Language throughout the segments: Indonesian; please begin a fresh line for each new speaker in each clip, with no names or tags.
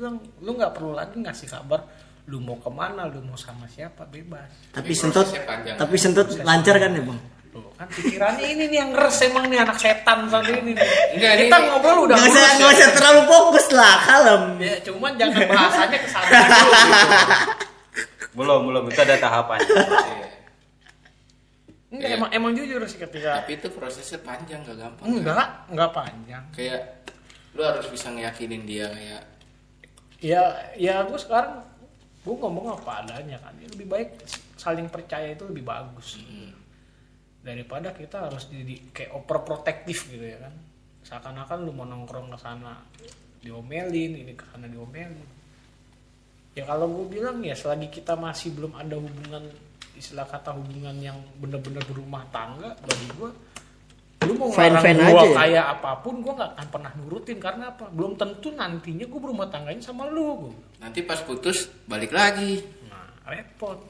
bilang lu nggak perlu lagi ngasih kabar lu mau ke mana lu mau sama siapa bebas
Tapi
Tapi
sentut, tapi sentut lancar kan ya bang?
Tuh, kan pikirannya ini nih yang ngeres emang nih anak setan tadi ini nih.
Enggak,
kita
ini-
ngobrol udah
Gak usah,
lurus
gak
ya.
usah terlalu fokus lah, kalem.
ya cuman jangan bahasanya ke sana dulu gitu.
Belum, belum. Itu ada tahapannya.
Iya.
Enggak,
Iya.
emang emang jujur sih ketika
Tapi itu prosesnya panjang gak gampang.
enggak enggak panjang
Kayak lu harus bisa ngeyakinin dia kayak
ya ya gue sekarang gue ngomong apa adanya kan. Ya, lebih baik saling percaya itu lebih bagus.
Hmm,
daripada kita harus jadi kayak overprotektif gitu ya kan. Seakan-akan lu mau nongkrong ke sana diomelin ini ke sana diomelin. Ya kalau gue bilang ya selagi kita masih belum ada hubungan istilah kata hubungan yang bener-bener berumah tangga bagi gue lu mau ngelarang
Fine-fine
gue
aja ya?
kayak apa pun gue nggak akan pernah nurutin karena apa belum tentu nantinya gue berumah tangganya sama lu gua.
nanti pas putus balik lagi.
nah repot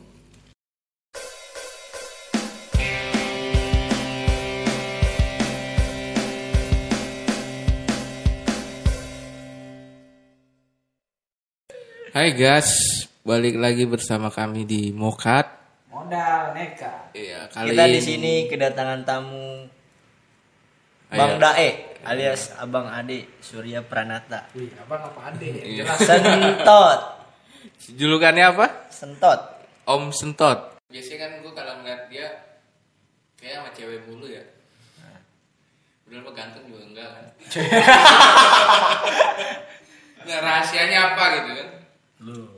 Hai guys, balik lagi bersama kami di Mokat.
modal neka
Iya, kali
Kita
ini
di sini kedatangan tamu
Ayo.
Bang Dae alias Abang Ade Surya Pranata.
wih abang apa ade
Iya.
Sentot,
Julukannya apa?
sentot.
Om Sentot. Biasanya kan gue kalau ngeliat dia kayak sama cewek mulu ya. Udah mah ganteng juga enggak kan? Nggak rahasianya apa gitu kan?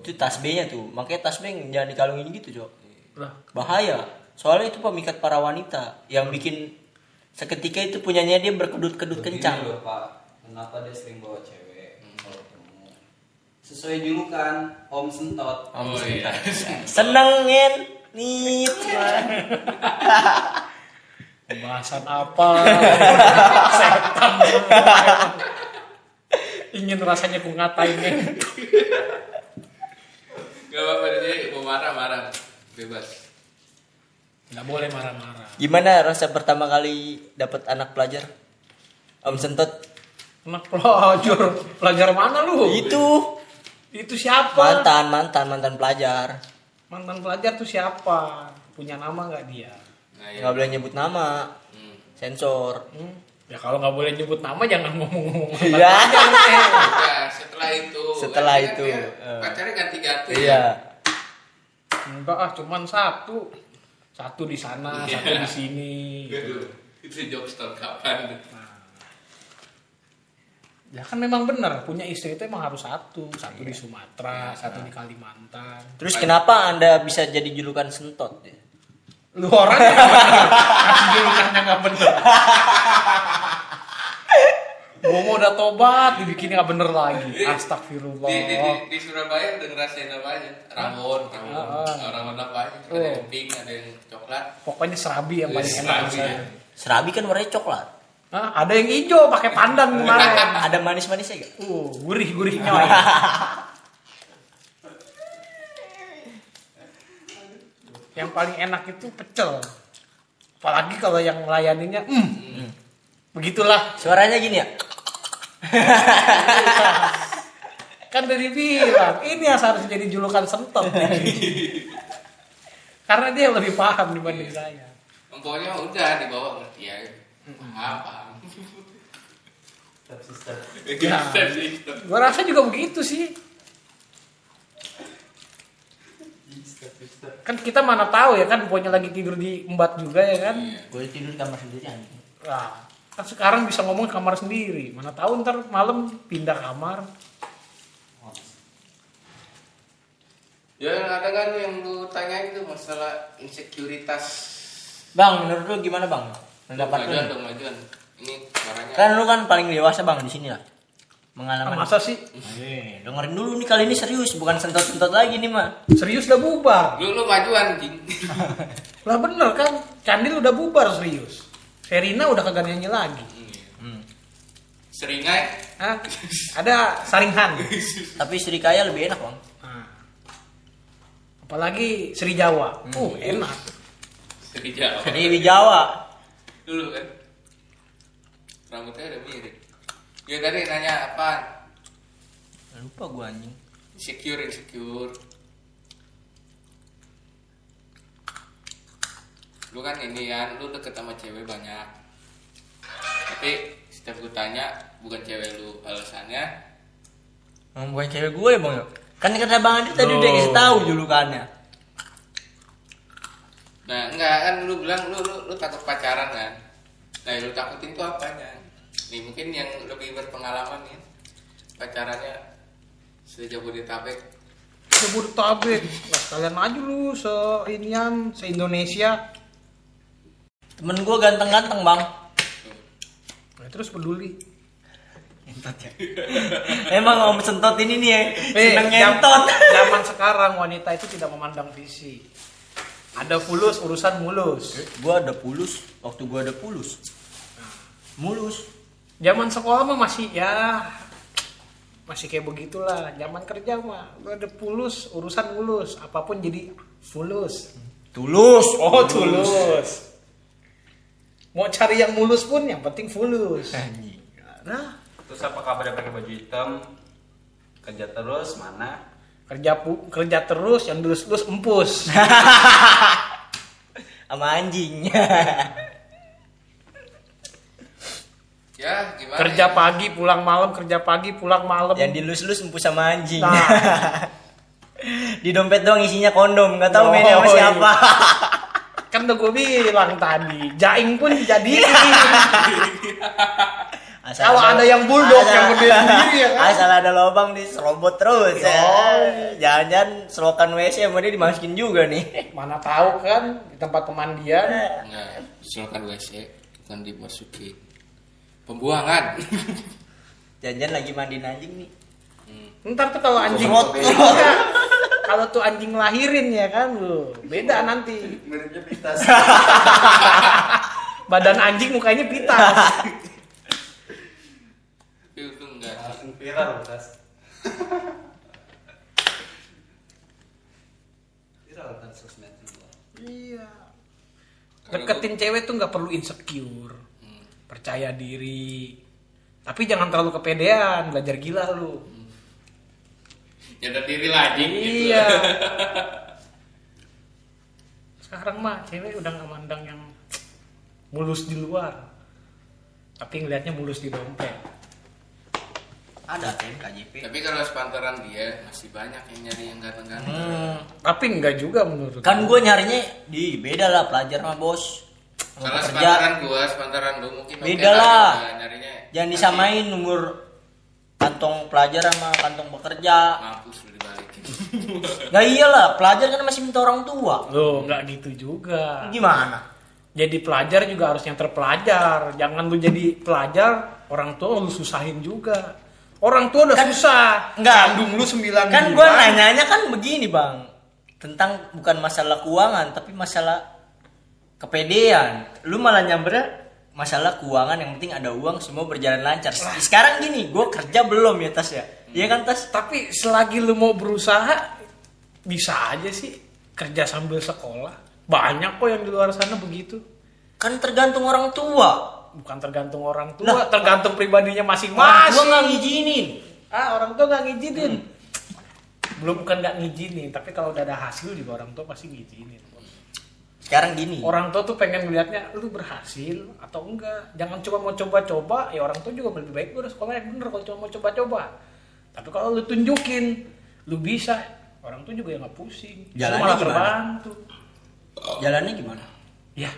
Itu tasbihnya tuh, makanya tasbih jangan dikalungin gitu, Cok.
lah
Bahaya. Soalnya itu pemikat para wanita yang bikin seketika itu punyanya dia berkedut-kedut kencang.
Loh, Pak. Kenapa dia sering bawa cewek kalau ketemu? Sesuai julukan Om Sentot.
Om
Oh, iya.
Senengin nih.
pembahasan apa setan ingin rasanya ku ngatain nih
Gak apa-apa jadi mau marah-marah bebas.
Nggak boleh marah-marah
Gimana rasa pertama kali dapat anak pelajar? Om Sentot.
anak pelajar pelajar mana lu
Itu
itu siapa
mantan, mantan, mantan pelajar.
mantan pelajar tuh siapa punya nama nggak dia
Nah, ya.
Nggak boleh nyebut nama,
Hmm.
sensor.
Hmm? ya kalau nggak boleh nyebut nama jangan ngomong-ngomong
Iya.
pelajar, nih.
Ya, setelah itu.
Setelah itu, eh.
Pacarnya ganti-ganti.
Iya.
enggak ah cuman satu satu di sana
Iya.
satu di sini
Aduh, itu tahun kapan?
ya kan memang benar punya istri itu emang harus satu satu di Sumatera satu di Kalimantan
Terus kenapa Anda bisa jadi julukan sentot? ya?
lu bener kasih julukannya nggak bener Gua mau udah tobat dibikin nggak bener lagi astagfirullah
Di, di, di, di Surabaya udah ngerasain apa aja? Rawon, rawon,
Ah.
rawon apa aja? Ada yang pink, ada yang coklat.
pokoknya serabi yang paling enak
Serabi, ya.
Serabi kan warnanya coklat.
Hah? ada yang hijau pakai pandan kemarin
Ada manis-manisnya gak?
uh gurih gurih nyoy yang paling enak itu pecel apalagi kalau yang melayaninnya hmm. begitulah
Suaranya gini ya?
Kan dari bilang ini yang seharusnya jadi julukan sentot karena dia lebih paham dibanding saya.
Pokoknya udah dibawa ngerti ya. Apa?
Ya. gue rasa juga begitu sih. Kan kita mana tahu ya kan pokoknya lagi tidur di embat juga ya kan?
Gue tidur di kamar sendiri anjing.
Nah, kan sekarang bisa ngomong kamar sendiri mana tahu ntar malam pindah kamar
Ya ada kan yang lu tanya itu masalah insekuritas.
Bang, menurut lu gimana bang? Pendapat lu?
Majuan dong, majuan. Ini suaranya.
Kan lu kan paling dewasa bang di sini lah. Pengalaman.
Ah, masa sih
Eh, dengerin dulu nih kali ini serius, bukan sentot-sentot lagi nih mah.
serius udah bubar
Lu lu majuan, Jing.
lah bener kan Candil udah bubar serius Serina udah kagak nyanyi lagi
Hmm.
Seringai.
Hah? ada saringhan
Tapi Sri Kaya lebih enak bang.
Nah. apalagi Sri Jawa uh enak
Seri Jawa.
Sri Jawa.
Dulu kan. Rambutnya udah mirip. Ya tadi nanya apa?
lupa gua anjing
insecure insecure lu kan ini kan lu deket sama cewek banyak. Tapi setiap gue tanya bukan cewek lu alasannya?
Emang bukan cewek gue ya bang? Ya? Kan kata bang Adi tadi udah kasih tahu julukannya.
Nah enggak kan lu bilang lu lu, lu takut pacaran kan? Nah lu takutin tuh apanya? Nih mungkin yang lebih berpengalaman nih pacarannya sejauh Jabodetabek.
Jabodetabek. Lah kalian aja lu se inian se Indonesia.
Temen gue ganteng-ganteng bang
Nah, terus peduli.
Emang om sentot ini nih ya
Eh,
Seneng ngentot
Zaman sekarang wanita itu tidak memandang fisik. Ada fulus urusan mulus.
Gue ada pulus Waktu gue ada pulus Mulus
Zaman sekolah mah masih ya masih kayak begitulah. Zaman kerja mah lu ada fulus urusan mulus, apa pun jadi fulus.
Tulus
Oh, tulus. Mau cari yang mulus pun yang penting fulus.
Anjing.
Nah,
Terus apa kabar dia pakai baju hitam? Kerja terus mana?
kerja pu- kerja terus yang lulus-lulus empus.
Sama anjing
ya gimana
kerja
ya?
pagi pulang malam, kerja pagi pulang malam.
Yang dilus-lus empus sama anjing
Nah.
Di dompet doang isinya kondom Gak tahu
Oh,
mainnya sama
iya.
siapa
kan udah gue bilang tadi, jaing pun jadi.
Asal
Kalau ada yang bulldog
asal-
yang gede sendiri ya kan?
Asal ada lubang di serobot terus ya.
Oh.
Jangan-jangan selokan WC sama dia dimasukin juga nih.
Mana tahu kan di tempat pemandian.
Enggak, silakan WC bukan dimasuki pembuangan
Jangan-jangan lagi mandiin anjing nih.
Ntar tuh kalau anjing. Kalau tuh anjing lahirin ya kan lu beda nanti.
Miripnya pitas.
badan anjing mukanya pitas.
Itu enggak.
Langsung viral tas. viral kan sosmed
iya. Deketin cewek tuh nggak perlu insecure. Percaya diri. Tapi jangan terlalu kepedean belajar gila lu
nyadar diri lagi gitu
iya sekarang mah cewek udah nggak mandang yang mulus di luar tapi ngelihatnya mulus di dompet
Ada tem KJP.
tapi kalau sepantaran dia masih banyak yang nyari yang ganteng-ganteng
Hmm.
tapi enggak juga menurut
Kan
gua.
gue nyarinya di beda lah pelajar mah bos.
Kalau sepantaran gua sepantaran lu mungkin
Beda lah.
nyarinya
Jangan disamain umur kantong pelajar sama kantong pekerja.
mampus lu dibalikin
Nah iyalah, pelajar kan masih minta orang tua.
Loh, nggak gitu juga.
Gimana?
Jadi pelajar juga harus yang terpelajar. Jangan lu jadi pelajar, orang tua lu susahin juga. Orang tua udah susah.
enggak.
Kandung lu 9
Kan gue nanyanya kan begini bang, tentang bukan masalah keuangan tapi masalah kepedean. Lu malah nyambernya masalah keuangan yang penting ada uang semua berjalan lancar. Sekarang gini, gue kerja belum ya tas ya? Iya kan tas?
Tapi selagi lu mau berusaha, bisa aja sih kerja sambil sekolah. Banyak kok yang di luar sana begitu.
Kan tergantung orang tua.
Bukan tergantung orang tua,
Lah,
tergantung pribadinya
Orang
masing-masing.
tua nggak ngizinin.
Ah, orang tua nggak ngizinin. Belum bukan nggak ngizinin, tapi kalau udah ada hasil juga orang tua pasti ngizinin.
Sekarang gini.
Orang tua tuh pengen ngelihatnya lu berhasil atau enggak. Jangan cuma mau coba-coba, ya orang tua juga lebih baik udah sekolah yang bener kalau cuma mau coba-coba. Tapi kalau lu tunjukin lu bisa, orang tua juga yang nggak pusing.
Jalannya
malah
gimana?
terbantu.
Jalannya gimana?
Ya,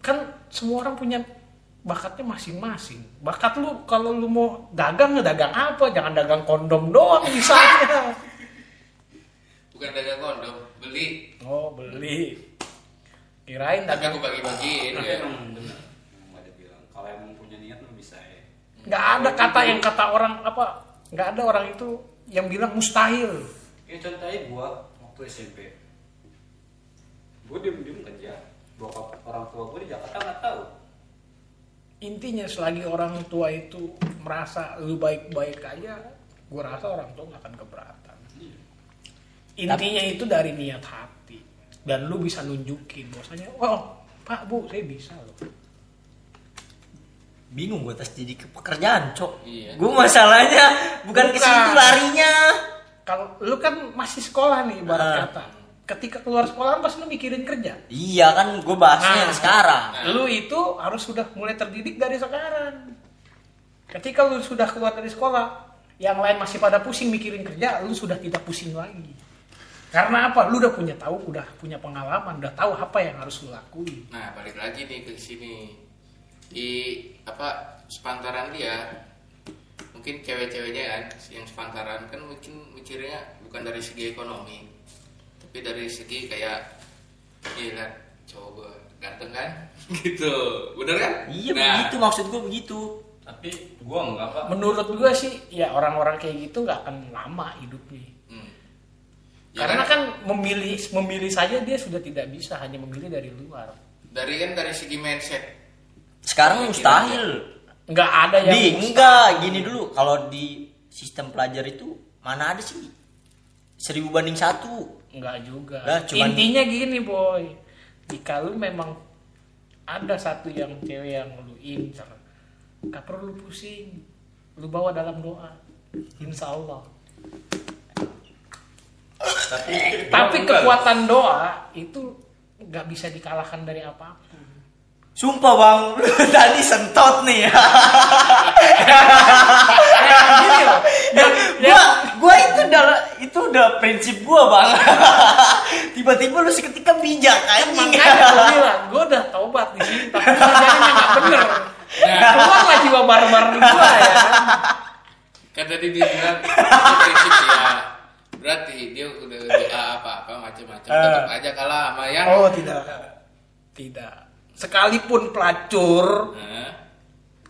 kan semua orang punya bakatnya masing-masing. Bakat lu kalau lu mau dagang ya dagang apa? Jangan dagang kondom doang misalnya.
bukan dagang kondom beli
Oh, beli. Kirain
tapi aku bagi-bagiin ya
Emang bener. Emang ada bilang kalau emang punya niat lu bisa ya.
nggak ada kata yang kata orang apa nggak ada orang itu yang bilang mustahil
Ya contohnya gua waktu SMP. Gua diem-diem kerja. Bokap orang tua gua di Jakarta nggak tahu.
intinya selagi orang tua itu merasa lu baik-baik aja gue rasa orang tua nggak akan keberatan intinya itu dari niat hati dan lu bisa nunjukin bahwasanya oh pak bu saya bisa loh
bingung gue tes jadi ke pekerjaan cok
Iya.
gue masalahnya bukan ke
Bukan.
situ larinya
Kalau lu kan masih sekolah nih ibarat
Ah.
kata. Ketika keluar sekolah pasti lu mikirin kerja.
iya kan gue bahasnya
Nah.
sekarang
Lu itu harus sudah mulai terdidik dari sekarang. Ketika lu sudah keluar dari sekolah, yang lain masih pada pusing mikirin kerja, lu sudah tidak pusing lagi. Karena apa? Lu udah punya tahu, udah punya pengalaman, udah tahu apa yang harus lu lakuin.
Nah, balik lagi nih ke sini. Di apa sepantaran dia mungkin cewek-ceweknya kan yang sepantaran kan mungkin mikirnya bukan dari segi ekonomi tapi dari segi kayak gila cowok gua ganteng kan gitu bener kan
iya
Nah,
begitu maksud gue begitu
Tapi gua enggak pak.
Menurut gue sih, ya orang-orang kayak gitu nggak akan lama hidupnya.
Ya
Karena kan memilih memilih saja dia sudah tidak bisa hanya memilih dari luar.
dari kan dari segi mindset
sekarang mustahil
Nggak ada yang
di
mustahil.
enggak gini dulu kalau di sistem pelajar itu mana ada sih seribu banding satu
Enggak juga.
Lah, cuman-
Intinya gini, boy. Jika lu memang ada satu yang cewek yang lu incer, gak perlu lu pusing. Lu bawa dalam doa. Insya Allah.
Tapi
Tapi
gua
kekuatan doa itu nggak bisa dikalahkan dari apa pun.
sumpah bang tadi sentot nih
Kayak gini loh. Yang,
gua gua itu udah itu udah prinsip gua bang tiba-tiba lu seketika bijak anjing
makanya gue bilang, gue udah taubat di sini, tapi kerjanya nggak bener. Keluar lah jiwa barbar gue ya.
kan tadi dia bilang prinsip ya berarti dia udah doa apa apa macam-macam tetap aja kalah sama yang
Oh tidak, tidak. Sekalipun pelacur,
Nah,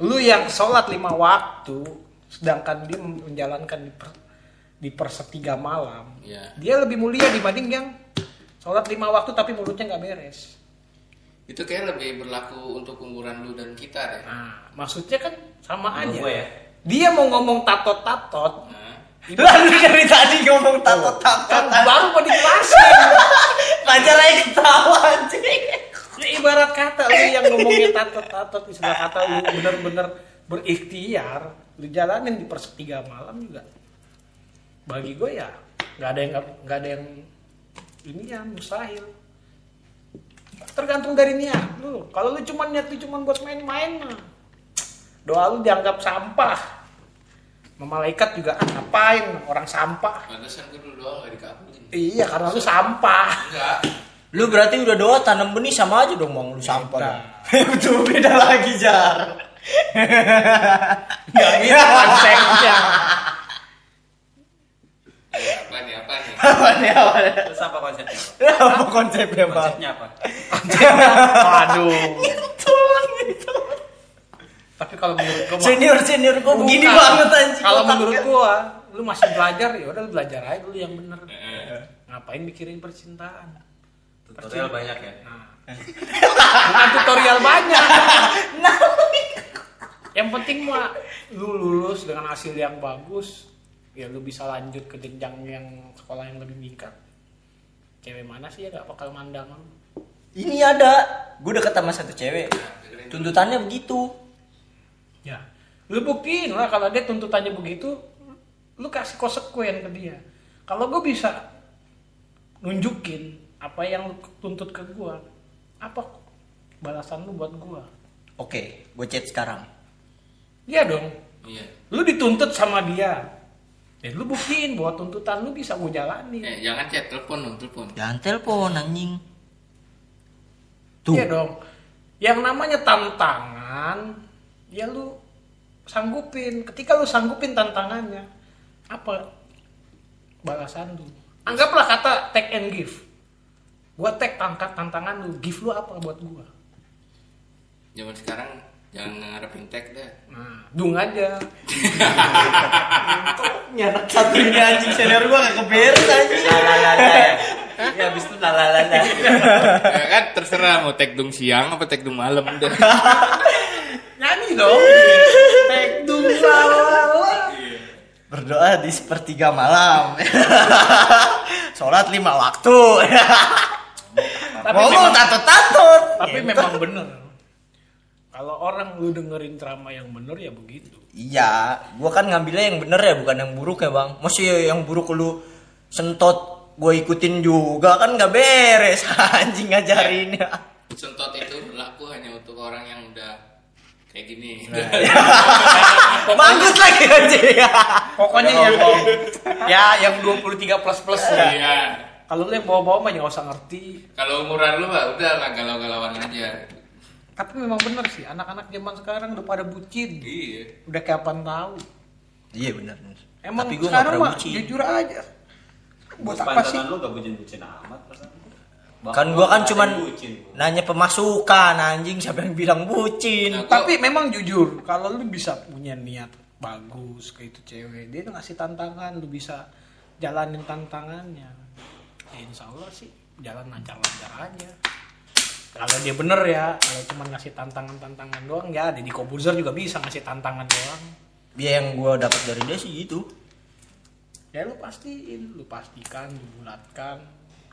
lu yang sholat lima waktu, sedangkan dia menjalankan di per, di persepiga malam,
ya
dia lebih mulia dibanding yang sholat lima waktu tapi mulutnya nggak beres.
itu kayak lebih berlaku untuk umuran lu dan kita deh
Nah, maksudnya kan sama
Menurut
aja.
gua ya.
Dia mau ngomong tatot-tatot,
nah,
lalu dari tadi ngomong tato tato
kan baru mau dijelasin.
pelajar aja ketawa anjing
Ya, ibarat kata lu yang ngomongin tatot-tatot istilah kata lu bener-bener berikhtiar, lu jalanin di persepiga malam juga. Bagi gue ya nggak ada yang nggak ada yang ini ya mustahil. Tergantung dari niat lu. Kalau lu cuma niat lu cuma buat main-main mah, doa lu dianggap sampah. Sama Malaikat juga ah, ngapain orang sampah.
pantesan gue dulu doang gak dikabulin
Iya karena lu sampah.
enggak
lu berarti udah doa tanam benih sama aja dong bang lu sampah
Beda.
dong. betul beda lagi jar
Nggak gitu konsepnya.
Ya, apa nih apa nih
apa nih apa nih?
Terus apa konsepnya?
Apa konsepnya bang
Konsepnya apa?
Waduh. Tapi kalau menurut gua
senior senior gua begini banget anjing
Kalau menurut gua, lu masih belajar ya udah lu belajar aja dulu yang bener.
Eh,
Ngapain mikirin percintaan?
Tutorial banyak ya.
Nah. Bukan tutorial banyak. yang penting mah lu lulus dengan hasil yang bagus, ya lu bisa lanjut ke jenjang yang sekolah yang lebih meningkat. Cewek mana sih ya gak bakal mandang
ini ada gue deket sama satu cewek tuntutannya begitu
lu buktiin lah kalau dia tuntutannya begitu, lu kasih konsekuen ke dia. Kalau gue bisa nunjukin apa yang lu tuntut ke gue, apa balasan lu buat gue?
oke gue chat sekarang
Iya dong,
iya
lu dituntut sama dia. Ya lu buktiin bahwa tuntutan lu bisa gue jalani.
eh jangan chat telepon dong telepon
jangan telepon anjing tuh
Iya dong. Yang namanya tantangan, ya lu sanggupin. Ketika lu sanggupin tantangannya, apa balasan lu? Anggaplah kata take and give. Gua take tangkat tantangan lu, give lu apa buat gua?
zaman sekarang jangan ngarepin tag deh
Nah, dung aja.
nyanak satu ini anjing senior gue gak keberes anjing lalalala ya habis itu lalalala
ya kan terserah mau tag dung siang apa tag dung malam deh
dong. take dung lalala.
berdoa di sepertiga malam sholat lima waktu
Tapi
ngomong tato tato
Tapi memang bener. Kalau orang lu dengerin ceramah yang bener ya begitu.
Iya, gua kan ngambilnya yang bener ya, bukan yang buruk ya bang. Masih yang buruk lu sentot, gue ikutin juga kan nggak beres anjing ngajarinnya.
sentot itu berlaku hanya untuk orang yang udah kayak gini
Bagus lagi anjing.
Pokoknya yang ya yang 23 plus plus ya.
iya
Kalau lu yang bawa-bawa mah nggak usah ngerti.
kalau umuran lu mah udah lah galau-galauan aja
Tapi memang bener sih, anak-anak zaman sekarang udah pada bucin.
iya
Udah kapan tahu.
Iya benar.
Emang
Tapi gua
sekarang
pernah
mah
bucin.
jujur aja. Buat apa sih?
lu gak bucin-bucin amat perasaan. Bang,
Kan gua kan cuman
bucin,
nanya pemasukan anjing siapa yang bilang bucin.
Nah,
Tapi memang jujur, kalau lu bisa punya niat bagus ke itu cewek, dia ngasih tantangan, lu bisa jalanin tantangannya. Ya insya Allah sih jalan lancar-lancar aja. Kalau dia bener ya, kalau cuma ngasih tantangan-tantangan doang ya, Deddy Kobuzer juga bisa ngasih tantangan doang.
Dia yang gua dapat dari dia sih gitu.
Ya lu pastiin, lu pastikan, lu bulatkan.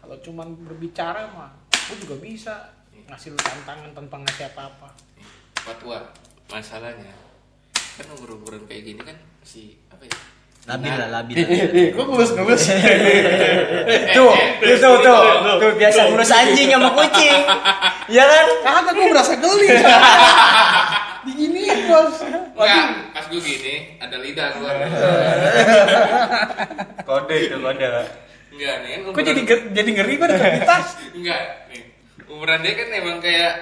Kalau cuma berbicara mah, lu juga bisa ngasih lu tantangan tanpa ngasih apa-apa.
fatwa masalahnya kan umur-umuran kayak gini kan si apa ya
Labil lah, labil.
Gue ngebus, ngebus.
tuh, tuh, tuh, tuh, tuh, biasa ngurus anjing sama kucing. Iya kan?
Kagak gue berasa geli. Diginiin bos.
Enggak, pas gue gini ada lidah gue
Kode itu kode.
Enggak nih kan
Kok jadi ger- jadi ngeri gue di tas.
enggak nih umuran dia kan emang kayak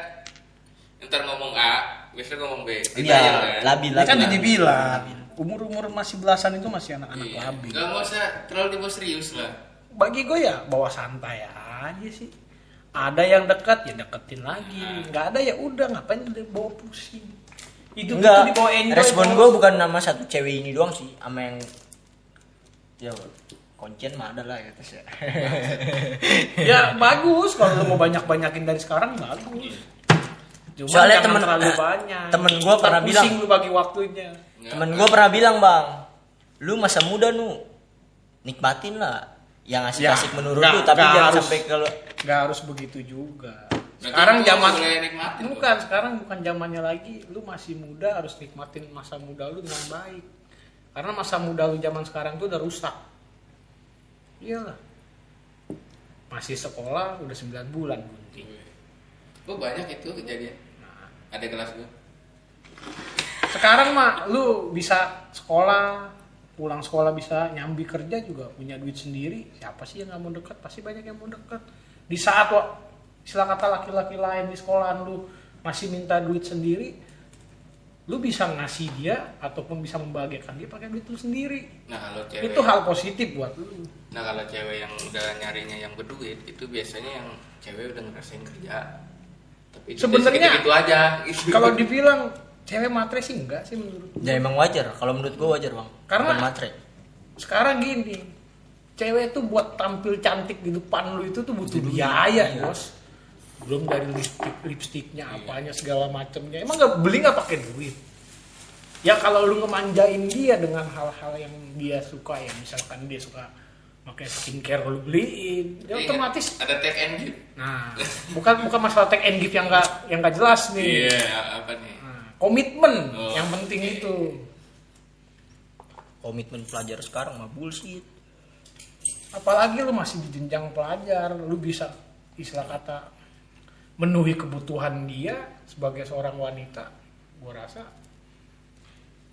ntar ngomong A biasanya ngomong B
Iya,
kan?
labil,
Dia
labil.
kan jadi bilang umur-umur masih belasan itu masih anak-anak
Iya.
labil.
Gak mau usah terlalu dibawa serius lah
Bagi gue ya bawa santai aja sih. Ada yang dekat ya deketin lagi. Nggak ada ya udah ngapain dibawa pusing. Itu
Enggak,
dibawa enjoy.
respon gue bukan nama satu cewek ini doang sih, sama yang ya koncen mah ada lah ya terus ya.
ya bagus kalau lu mau banyak-banyakin dari sekarang bagus. Cuma
Soalnya temen-
terlalu
eh,
banyak.
temen gua
Ntar
pernah
pusing
bilang.
lu bagi waktunya.
Enggak,
Temen gue pernah bilang bang, lu masa muda nu nikmatin lah yang asik
Ya,
menurut
nggak-
lu, tapi
nggak
jangan
harus.
sampai kalau
Gak harus begitu juga. Sekarang zaman
nikmatin
bukan sekarang bukan zamannya lagi. Lu masih muda harus nikmatin masa muda lu dengan baik. Karena masa muda lu zaman sekarang tuh udah rusak. Iyalah. Masih sekolah udah 9 bulan bunting.
gue banyak itu kejadian?
Nah,
ada kelas gue
sekarang mah lu bisa sekolah pulang sekolah bisa nyambi kerja juga punya duit sendiri. Siapa sih yang nggak mau dekat? Pasti banyak yang mau dekat. Di saat wa- istilah kata laki-laki lain di sekolahan lu masih minta duit sendiri lu bisa ngasih dia ataupun bisa membahagiakan dia pakai duit lu sendiri
nah kalau cewek
itu hal positif buat lu
nah kalau cewek yang udah nyarinya yang berduit itu biasanya yang cewek udah ngerasain kerja tapi itu
Sebenarnya-
gitu aja gitu.
kalau dibilang cewek matre sih enggak sih menurut
ya emang wajar. Kalau menurut gue wajar bang.
Karena-
Bukan matre.
sekarang gini cewek tuh buat tampil cantik di depan lu itu tuh butuh biaya bos belum dari lipstick lipstiknya apanya segala macamnya emang nggak beli nggak pakai duit? Ya kalau lu ngemanjain dia dengan hal-hal yang dia suka ya misalkan dia suka pakai skincare lu beliin. Ya
Ingat,
otomatis
ada take and give.
Nah bukan bukan masalah take and give yang nggak yang nggak jelas nih.
Iya apa nih?
Nah, komitmen
Oh.
yang penting itu.
Komitmen pelajar sekarang mah bullshit.
apalagi lu masih di jenjang pelajar lu bisa istilah kata memenuhi kebutuhan dia sebagai seorang wanita gua rasa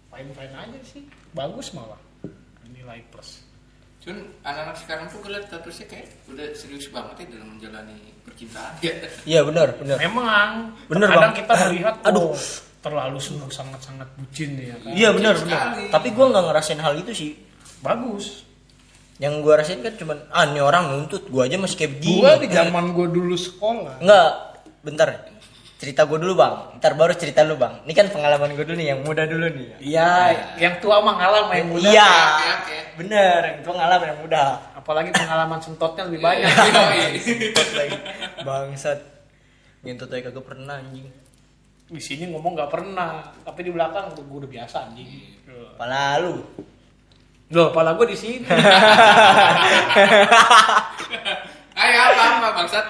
fine fine aja sih bagus malah nilai plus
cuman anak-anak sekarang tuh gue liat statusnya kayak udah serius banget ya dalam menjalani percintaan ya
Iya benar, benar.
memang
Bener,
kadang
Bang.
kita melihat
Aduh.
oh, terlalu sungguh sangat sangat bucin ya kan
Iya benar, benar. Tapi gue nggak ngerasain hal itu sih.
bagus
Yang gue rasain kan cuman ah ini orang nuntut, gue aja masih kayak begini.
gua di zaman gua dulu sekolah
Enggak, bentar. Cerita gue dulu bang, ntar baru cerita lu bang. Ini kan pengalaman gue dulu nih, yang muda dulu nih.
iya yang tua mah ngalah main muda
Iya, bener. Yang tua ngalamin yang muda.
apalagi pengalaman sentotnya lebih banyak
Yoi.
Ngentot lagi. Bangsat. Ngentot aja kagak pernah anjing.
di sini ngomong nggak pernah tapi di belakang gue udah biasa anjing
Pala lu.
loh kepala gue di sini
ayo apa apa bangsat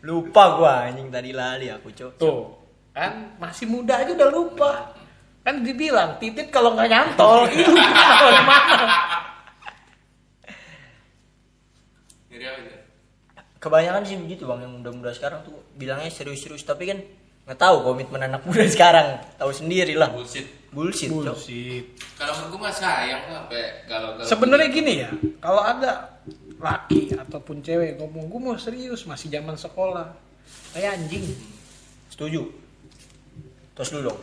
Lupa gua anjing tadi lali aku, Cok.
tuh. Kan masih muda aja udah lupa. Kan dibilang titit kalau nggak nyantol itu di mana.
Jadi apa itu?
kebanyakan sih begitu bang yang muda-muda sekarang tuh bilangnya serius-serius tapi kan nggak tahu komitmen anak muda sekarang. Tahu sendiri lah.
Bullshit.
Bullshit Cok.
bullshit.
Kalau menurut gue sayang lah, sampai kalau kalau
sebenarnya gini ya kalau ada laki ataupun cewek ngomong gue mau serius masih zaman sekolah. Kayak anjing.
Setuju. Terus dulu dong.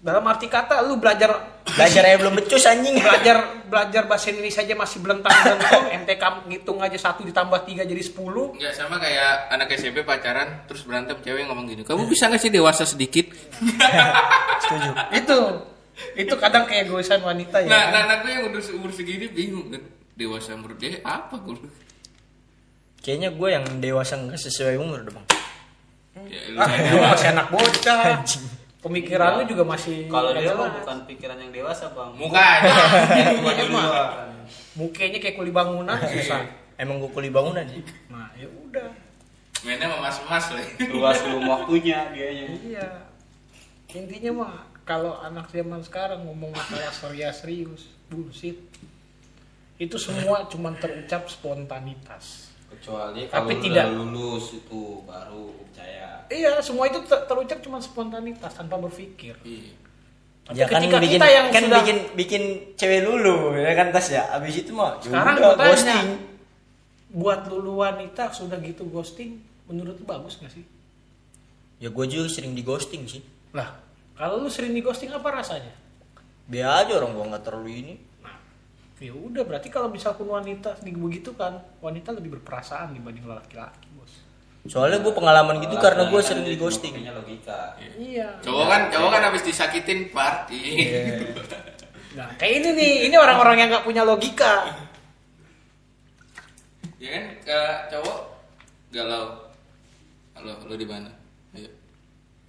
Dalam arti kata lu belajar
belajar aja belum becus anjing.
Belajar belajar bahasa Indonesia aja masih belentang belentong MTK ngitung aja satu ditambah tiga jadi 10
Enggak sama kayak anak SMP pacaran terus berantem cewek ngomong gini. Kamu bisa nggak sih dewasa sedikit?
setuju.
Itu itu kadang kayak goisan wanita ya.
Nah, nah, nah gue yang umur, umur segini bingung kan. Dewasa menurut dia apa gue?
kayaknya gue yang dewasa nggak sesuai umur deh bang.
Ya, lu
ah, lu masih anak bocah. Pemikiran lu juga masih
Kalau dia mah bukan pikiran yang dewasa bang.
mukanya.
Mukanya mah. mukanya kayak kuli bangunan susah.
Emang gue kuli bangunan sih
nah ya udah.
Mainnya sama mas-mas lah.
Luas belum waktunya dianya.
iya. Intinya mah kalau anak zaman sekarang ngomong masalah serius serius bullshit itu semua cuma terucap spontanitas.
Kecuali
Tapi
kalau
tidak.
udah lulus itu baru percaya.
Iya semua itu ter- terucap cuma spontanitas tanpa berpikir.
Iya.
Tapi
ya kan
ketika
bikin
kita yang
kan
sudah
bikin bikin cewek lulu ya kan tas ya? Abis itu mah
sekarang
udah,
gue tanya
ghosting.
buat lulu wanita sudah gitu ghosting menurut lu bagus gak sih?
Ya gue juga sering di ghosting sih.
Lah kalau lu sering di ghosting apa rasanya?
Biar aja orang gue nggak terlalu ini
ya udah berarti kalau misalkan wanita di begitu kan wanita lebih berperasaan dibanding laki-laki bos
soalnya gue pengalaman gitu karena gue
laki-laki
sering
kan
di ghosting
logika
iya
Cowok kan cowok kan habis disakitin party.
nah kayak ini nih ini orang-orang yang nggak punya logika
ya kan ke cowok galau. Halo, lu di mana? Ayo.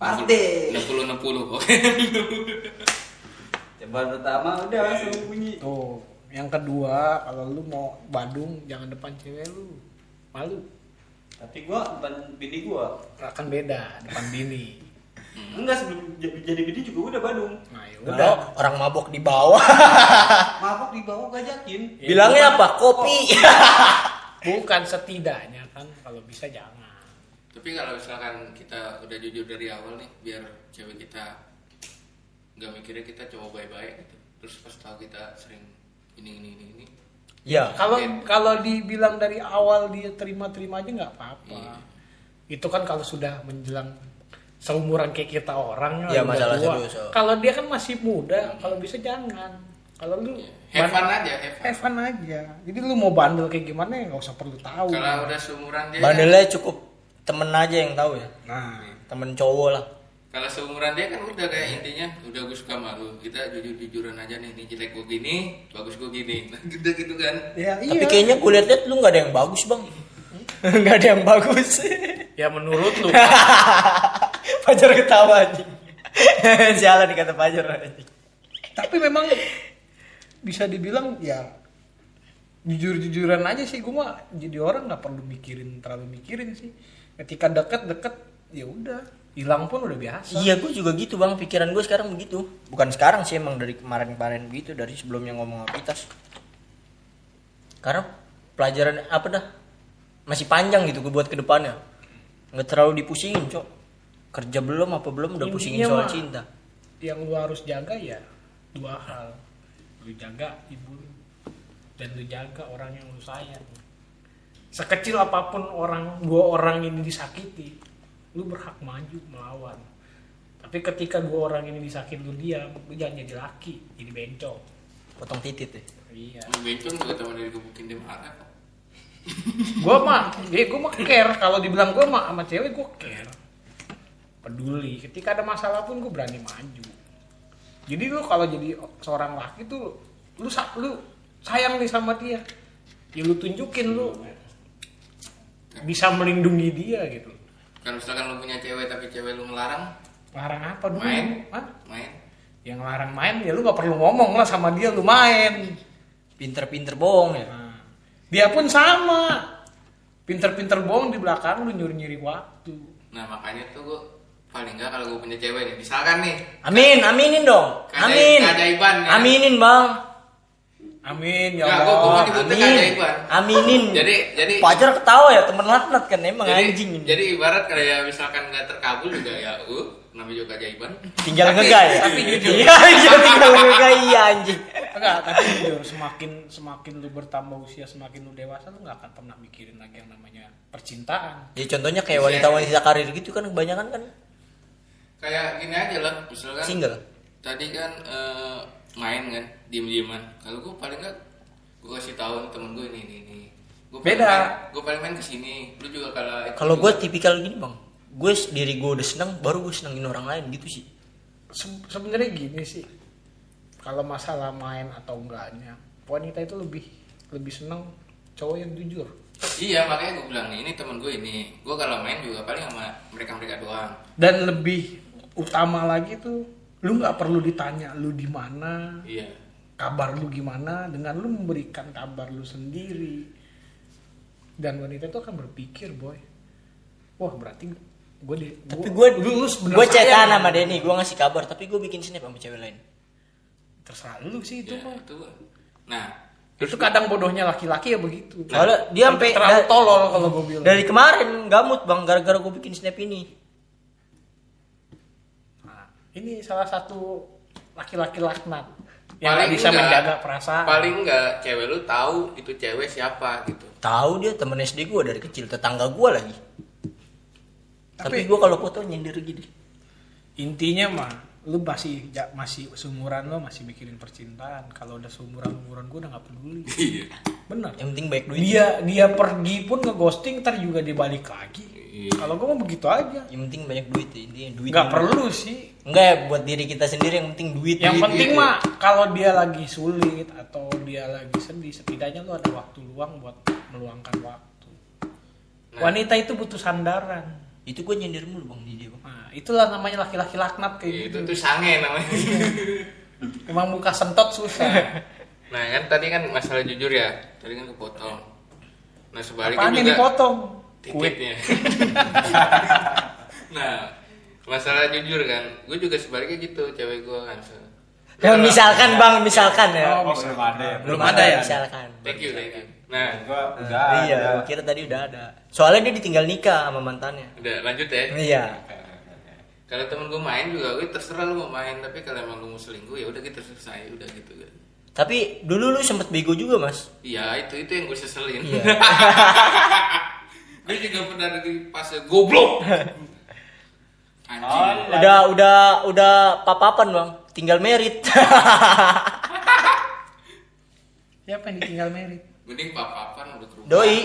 Party.
60 60. Oke.
Coba pertama udah langsung bunyi.
tuh yang kedua kalau lu mau Badung jangan depan cewek lu. Malu.
Tapi gua bukan bini gua.
akan beda depan bini.
Enggak sebelum jadi bini juga udah Badung.
nah ya
udah orang mabok di bawah.
Mabok di bawah gajakin.
Ya,
bilangnya apa? Kopi.
Bukan setidaknya kan kalau bisa jangan.
Tapi kalau misalkan kita udah jujur dari awal nih, biar cewek kita nggak mikirnya kita cowok baik-baik gitu. Terus pas tahu kita sering ini ini ini ini.
ya
kalau
Oke.
kalau dibilang dari awal dia terima-terima aja nggak apa-apa
Iya.
itu kan kalau sudah menjelang seumuran kayak kita orang udah
masalah
tua.
serius, oh.
kalau dia kan masih muda kalau bisa jangan kalau lu
Iya. Have fun aja, have fun.
have fun aja jadi lu mau bandel kayak gimana ya nggak usah perlu tahu
Kalau udah seumuran dia,
bandelnya cukup temen aja yang tahu ya
nah
temen cowok lah
kalau seumuran dia kan udah kayak intinya udah gue suka malu. Kita jujur-jujuran aja nih, ini jelek gue gini, bagus gue gini. Gitu gitu kan.
ya iya.
tapi kayaknya gue liat-liat lu nggak ada yang bagus bang. Nggak ada yang bagus.
Ya menurut lu.
Fajar ketawa anjing. Sialan nih kata Fajar anjing.
Tapi memang bisa dibilang ya jujur-jujuran aja sih. Gue mah jadi orang nggak perlu mikirin terlalu mikirin sih. Ketika deket-deket ya udah hilang pun udah biasa.
Iya gue juga gitu bang. Pikiran gue sekarang begitu. Bukan sekarang sih emang dari kemarin-kemarin gitu Dari sebelumnya ngomong apitas Karena pelajaran apa dah? Masih panjang gitu gue buat ke depannya. Nggak terlalu dipusingin cok. Kerja belum apa belum udah pusingin
Intinya
soal
mah-
cinta.
Yang lu harus jaga ya dua hal. Lu jaga ibu lu dan lu jaga orang yang lu sayang. Sekecil apa pun orang dua orang ini disakiti lu berhak maju melawan. Tapi ketika dua orang ini disakiti lu diam lu jangan jadi laki jadi bencong.
Potong titit deh
iya.
Mau bencong juga teman dari gebukin dia marah kok.
gue mah ya gue mah care. Kalau dibilang gue mah sama cewek gue care. Peduli. Ketika ada masalah pun gue berani maju. Jadi lu kalau jadi seorang laki tuh lu lu sayang nih sama dia. Ya lu tunjukin lu. Bisa melindungi dia gitu
Kalau misalkan lu punya cewek tapi cewek lu ngelarang,
larang apa dulu
Main.
Hah?
main.
yang larang main ya lu gak perlu ngomong lah sama dia lu main
Pinter-pinter bohong ya
Nah, dia pun sama pinter-pinter bohong di belakang lu nyuri-nyuri waktu
Nah makanya tuh gue paling nggak kalau gue punya cewek nih misalkan nih
Amin, aminin dong. Amin.
keajaiban, ya.
Aminin, Bang.
Amin ya
Nggak, gua- gua
Allah.
nyebutnya
Amin. Aminin.
jadi jadi
Pajar ketawa ya temen latnat kan emang
jadi,
anjing ini.
jadi ibarat kayak misalkan nggak terkabul juga ya uh namanya juga keajaiban
tinggal ya.
tapi jujur
Iya, iya tinggal ngegai iya anjing.
Enggak, tapi jujur semakin semakin lu bertambah usia, semakin lu dewasa lu nggak akan pernah mikirin lagi yang namanya percintaan.
Ya contohnya kayak wanita-wanita karir gitu kan kebanyakan kan
kayak gini aja lah misalkan
single.
tadi kan eh, main kan diem dieman kalau gue paling nggak gue kasih tahu temen gue ini ini ini. Gue
Beda.
gue paling main ke sini lu juga kalau
Kalau gue tipikal gini bang, gue diri gue udah seneng, baru gue senengin orang lain gitu sih.
Se- Sebenarnya gini sih, kalau masalah main atau enggaknya, wanita itu lebih lebih seneng cowok yang jujur.
iya makanya gue bilang nih ini temen gue ini. Gue kalau main juga paling sama mereka mereka doang.
Dan lebih utama lagi tuh, lu nggak perlu ditanya lu di mana,
iya
kabar lu gimana, dengan lu memberikan kabar lu sendiri. Dan wanita itu akan berpikir, boy, wah berarti gue di
Tapi gue
lu, lu sebenarnya
gue cetan
sayang.
sama Denny, gue ngasih kabar, tapi gue bikin snap sama cewek lain.
terserah lu sih itu
Ya,
mah.
itu nah
Itu kadang bodohnya laki-laki ya begitu.
Soalnya dia sampai
terlalu tolol kalau gue bilang.
Dari kemarin gamut bang, gara-gara gue bikin snap ini.
Ini salah satu laki-laki laknat yang
paling
bisa
enggak-
menjaga perasaan.
paling nggak cewek lu tahu itu cewek siapa gitu
Tahu dia temen SD gue dari kecil, tetangga gue lagi. Tapi,
Tapi-
gue kalau foto nyindir gini.
Intinya mah lu masih ja- masih seumuran lo masih mikirin percintaan. Kalau udah seumuran umuran gue udah nggak peduli.
iya
Benar.
Yang penting baik duit.
Dia dia pergi pun nge ghosting ntar juga dia balik lagi.
Iya.
Kalau gue mau begitu aja.
Yang penting banyak duit ya, intinya duit.
Nggak
dulu.
perlu sih.
Enggak ya buat diri kita sendiri yang penting duit.
Yang
duit,
penting
duit.
mah kalau dia lagi sulit atau dia lagi sedih, setidaknya lu ada waktu luang buat meluangkan waktu.
Nah.
Wanita itu butuh sandaran.
Itu gue nyindir mulu bang di dia bang.
Nah, itulah namanya laki-laki laknat kayak
itu
gitu.
tuh sange namanya
Emang muka sentot susah.
nah kan tadi kan masalah jujur ya tadi kan kepotong nah sebaliknya
Apaan yang
juga
dipotong?
Titiknya nah masalah jujur kan gue juga sebaliknya gitu cewek gue kan
Ya, misalkan bang, misalkan ya.
Oh,
Oh, belum ada ya.
Belum ada ya?
Misalkan.
thank you thank you nah
Gua udah.
iya,
ada.
gua kira tadi udah ada. Soalnya dia ditinggal nikah sama mantannya.
udah lanjut ya
Iya.
kalau temen gue main juga gue terserah lu mau main tapi kalau emang lu mau selingkuh ya udah kita selesai udah gitu kan
Tapi dulu lu sempet bego juga mas.
iya itu itu yang gue seselin
Iya.
gue juga pernah di fase goblok anjing
udah udah udah papapan bang, tinggal merit.
Siapa yang ditinggal merit?
mending papapan udah ke rumah
Doi,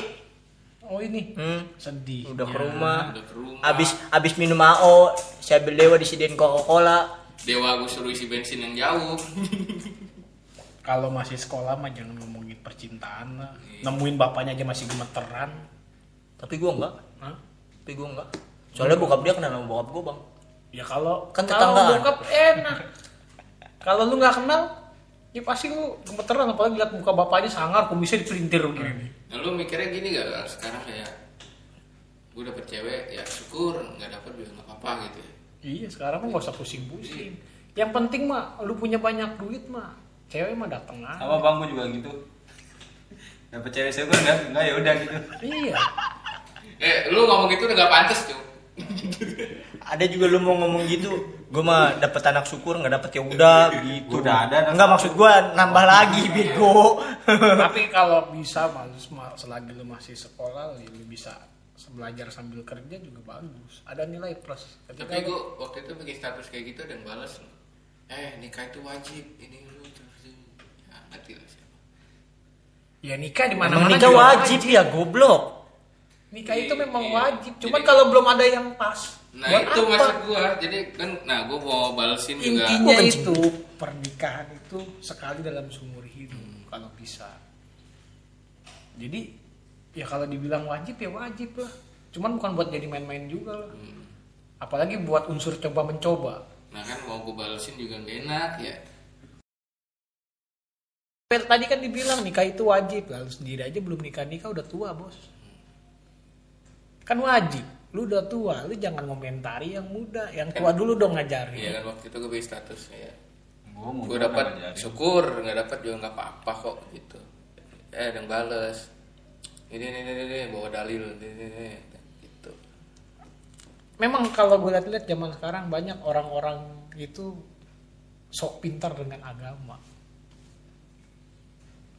Oh ini.
hmm,
Sedih.
udah ke rumah.
udah ke rumah
Abis abis minum AO, saya beli dewa disediain Coca Cola.
dewa gue suruh isi bensin yang jauh
Kalau masih sekolah mah jangan ngomongin percintaan lah. Nemuin bapaknya aja masih gemeteran.
Tapi gua enggak,
Hah?
tapi gua enggak. Soalnya bokap dia kenal sama bokap gua bang.
Ya kalau
Kan
kalau
tetanggaan.
bokap enak. kalau lu nggak kenal, ya pasti lu gemeteran apalagi lihat muka bapaknya sangar, kumisnya dipelintir begini.
nah lu mikirnya gini gak kalau sekarang kayak gue dapet cewek ya syukur nggak dapet juga nggak apa-apa gitu ya
Iya, sekarang mah gak usah pusing-pusing. Yang penting mah lu punya banyak duit mah, cewek mah dateng aja.
Sama bang gua juga gitu. Dapet cewek saya gua enggak, enggak ya udah gitu.
Iya.
Eh lu ngomong gitu udah gak pantas tuh
Ada juga lu mau ngomong gitu, gua mah dapet anak syukur nggak dapet ya udah gitu.
Udah ada anak
Enggak maksud gua nambah lagi bego.
Tapi kalau bisa malus selagi lu masih sekolah, lu bisa belajar sambil kerja juga bagus. Ada nilai plus. Tapi
tapi gue waktu itu bikin status kayak gitu dan balas eh nikah itu wajib ini lu terus ya ngerti lah siapa
ya nikah di
Emang
mana-mana
nikah
juga
wajib ya goblok.
Nikah itu memang
Iya.
wajib. Cuman
Jadi-
kalau belum ada yang pas,
nah
buat
itu
apa?
maksud gue jadi kan nah gue mau balesin juga
Intinya
Gua kencing.
itu pernikahan itu sekali dalam seumur hidup
Hmm.
kalau bisa. Jadi ya kalau dibilang wajib ya wajib lah. Cuman bukan buat jadi main-main juga lah.
Hmm.
Apalagi buat unsur coba mencoba.
nah kan mau gue balesin juga gak enak ya
Tadi kan dibilang nikah itu wajib, lalu sendiri aja belum nikah nikah udah tua bos. Kan wajib. lu udah tua lu jangan ngomentari yang muda yang tua dulu dong ngajarin
Iya kan waktu itu gue beli status ya.
Gua mau
Gue
gua
dapat syukur, nggak dapat juga nggak apa-apa kok gitu. Eh yang bales. Ini ini ini, ini bawa dalil ini, ini, ini. gitu.
memang kalau gue lihat-lihat zaman sekarang banyak orang-orang itu sok pintar dengan agama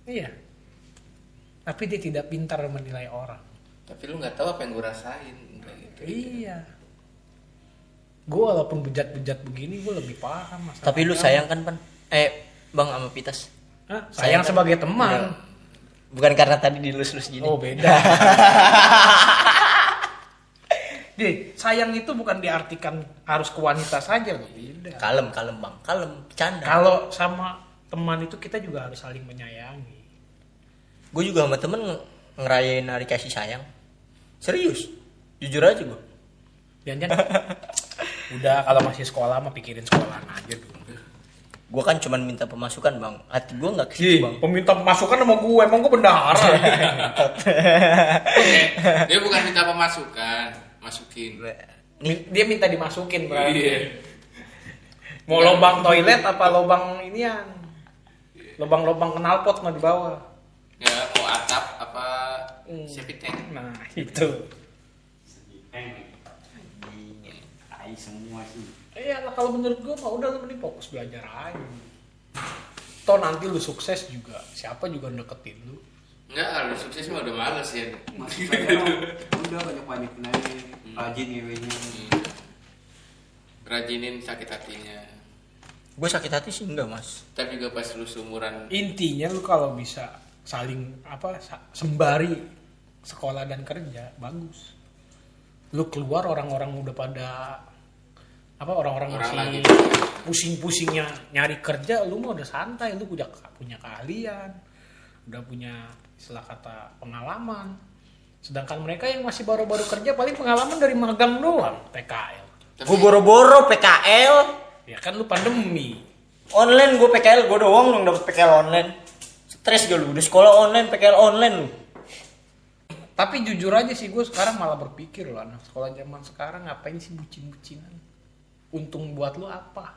iya tapi dia tidak pintar menilai orang
Tapi lu nggak tahu apa yang gue rasain kayak gitu.
iya gue walaupun bejat-bejat begini gue lebih paham masalah
Tapi lu sayang kan, Pan? Eh, Bang sama Pitas.
Hah? sayang
Sayang.
sebagai teman
Bukan karena tadi dilus-lus gini.
oh beda Di, sayang itu bukan diartikan harus ke wanita saja loh beda
Kalem, kalem, Bang. Kalem, bercanda.
kalau sama teman itu kita juga harus saling menyayangi
Gue juga sama temen nge- ngerayain hari kasih sayang. Serius. Jujur aja gue.
Jangan udah kalau masih sekolah mah pikirin sekolahan aja dulu.
Gue kan cuman minta pemasukan, Bang. Hati gue nggak ke situ, Bang.
peminta pemasukan sama gue, emang gue bendahara.
Dia bukan minta pemasukan, masukin.
Dia minta dimasukin, berarti.
Iya.
Mau lubang toilet apa lubang inian? Lubang-lubang knalpot mau di bawah.
Ya mau atap apa
Hmm.
septic tank.
Nah, itu.
Tai semua sih.
Iya lah kalau menurut gue mah udah lu mending fokus belajar aja. Toh nanti lu sukses juga, siapa juga deketin lu.
Enggak, udah sukses mah udah males ya.
Masih saya udah banyak banyak aja rajin ngewenya.
Hmm. Rajinin sakit hatinya.
Gue sakit hati sih enggak, Mas.
Tapi juga pas lu seumuran
Intinya lu kalau bisa saling apa sa- sembari sekolah dan kerja bagus. Lu keluar orang-orang udah pada apa orang-orang
Orang
masih
lagi.
pusing-pusingnya nyari kerja, lu mah udah santai, lu udah punya keahlian, udah punya istilah kata pengalaman. Sedangkan mereka yang masih baru-baru kerja paling pengalaman dari magang doang, PKL.
Tapi-
Gue boro-boro PKL.
Ya kan lu pandemi.
Online gue PKL, gue doang dong dapet PKL online. Stres gak lu? Udah sekolah online, PKL online lu.
Tapi jujur aja sih gue sekarang malah berpikir loh anak sekolah zaman sekarang ngapain sih bucin-bucinan? Untung buat lu apa?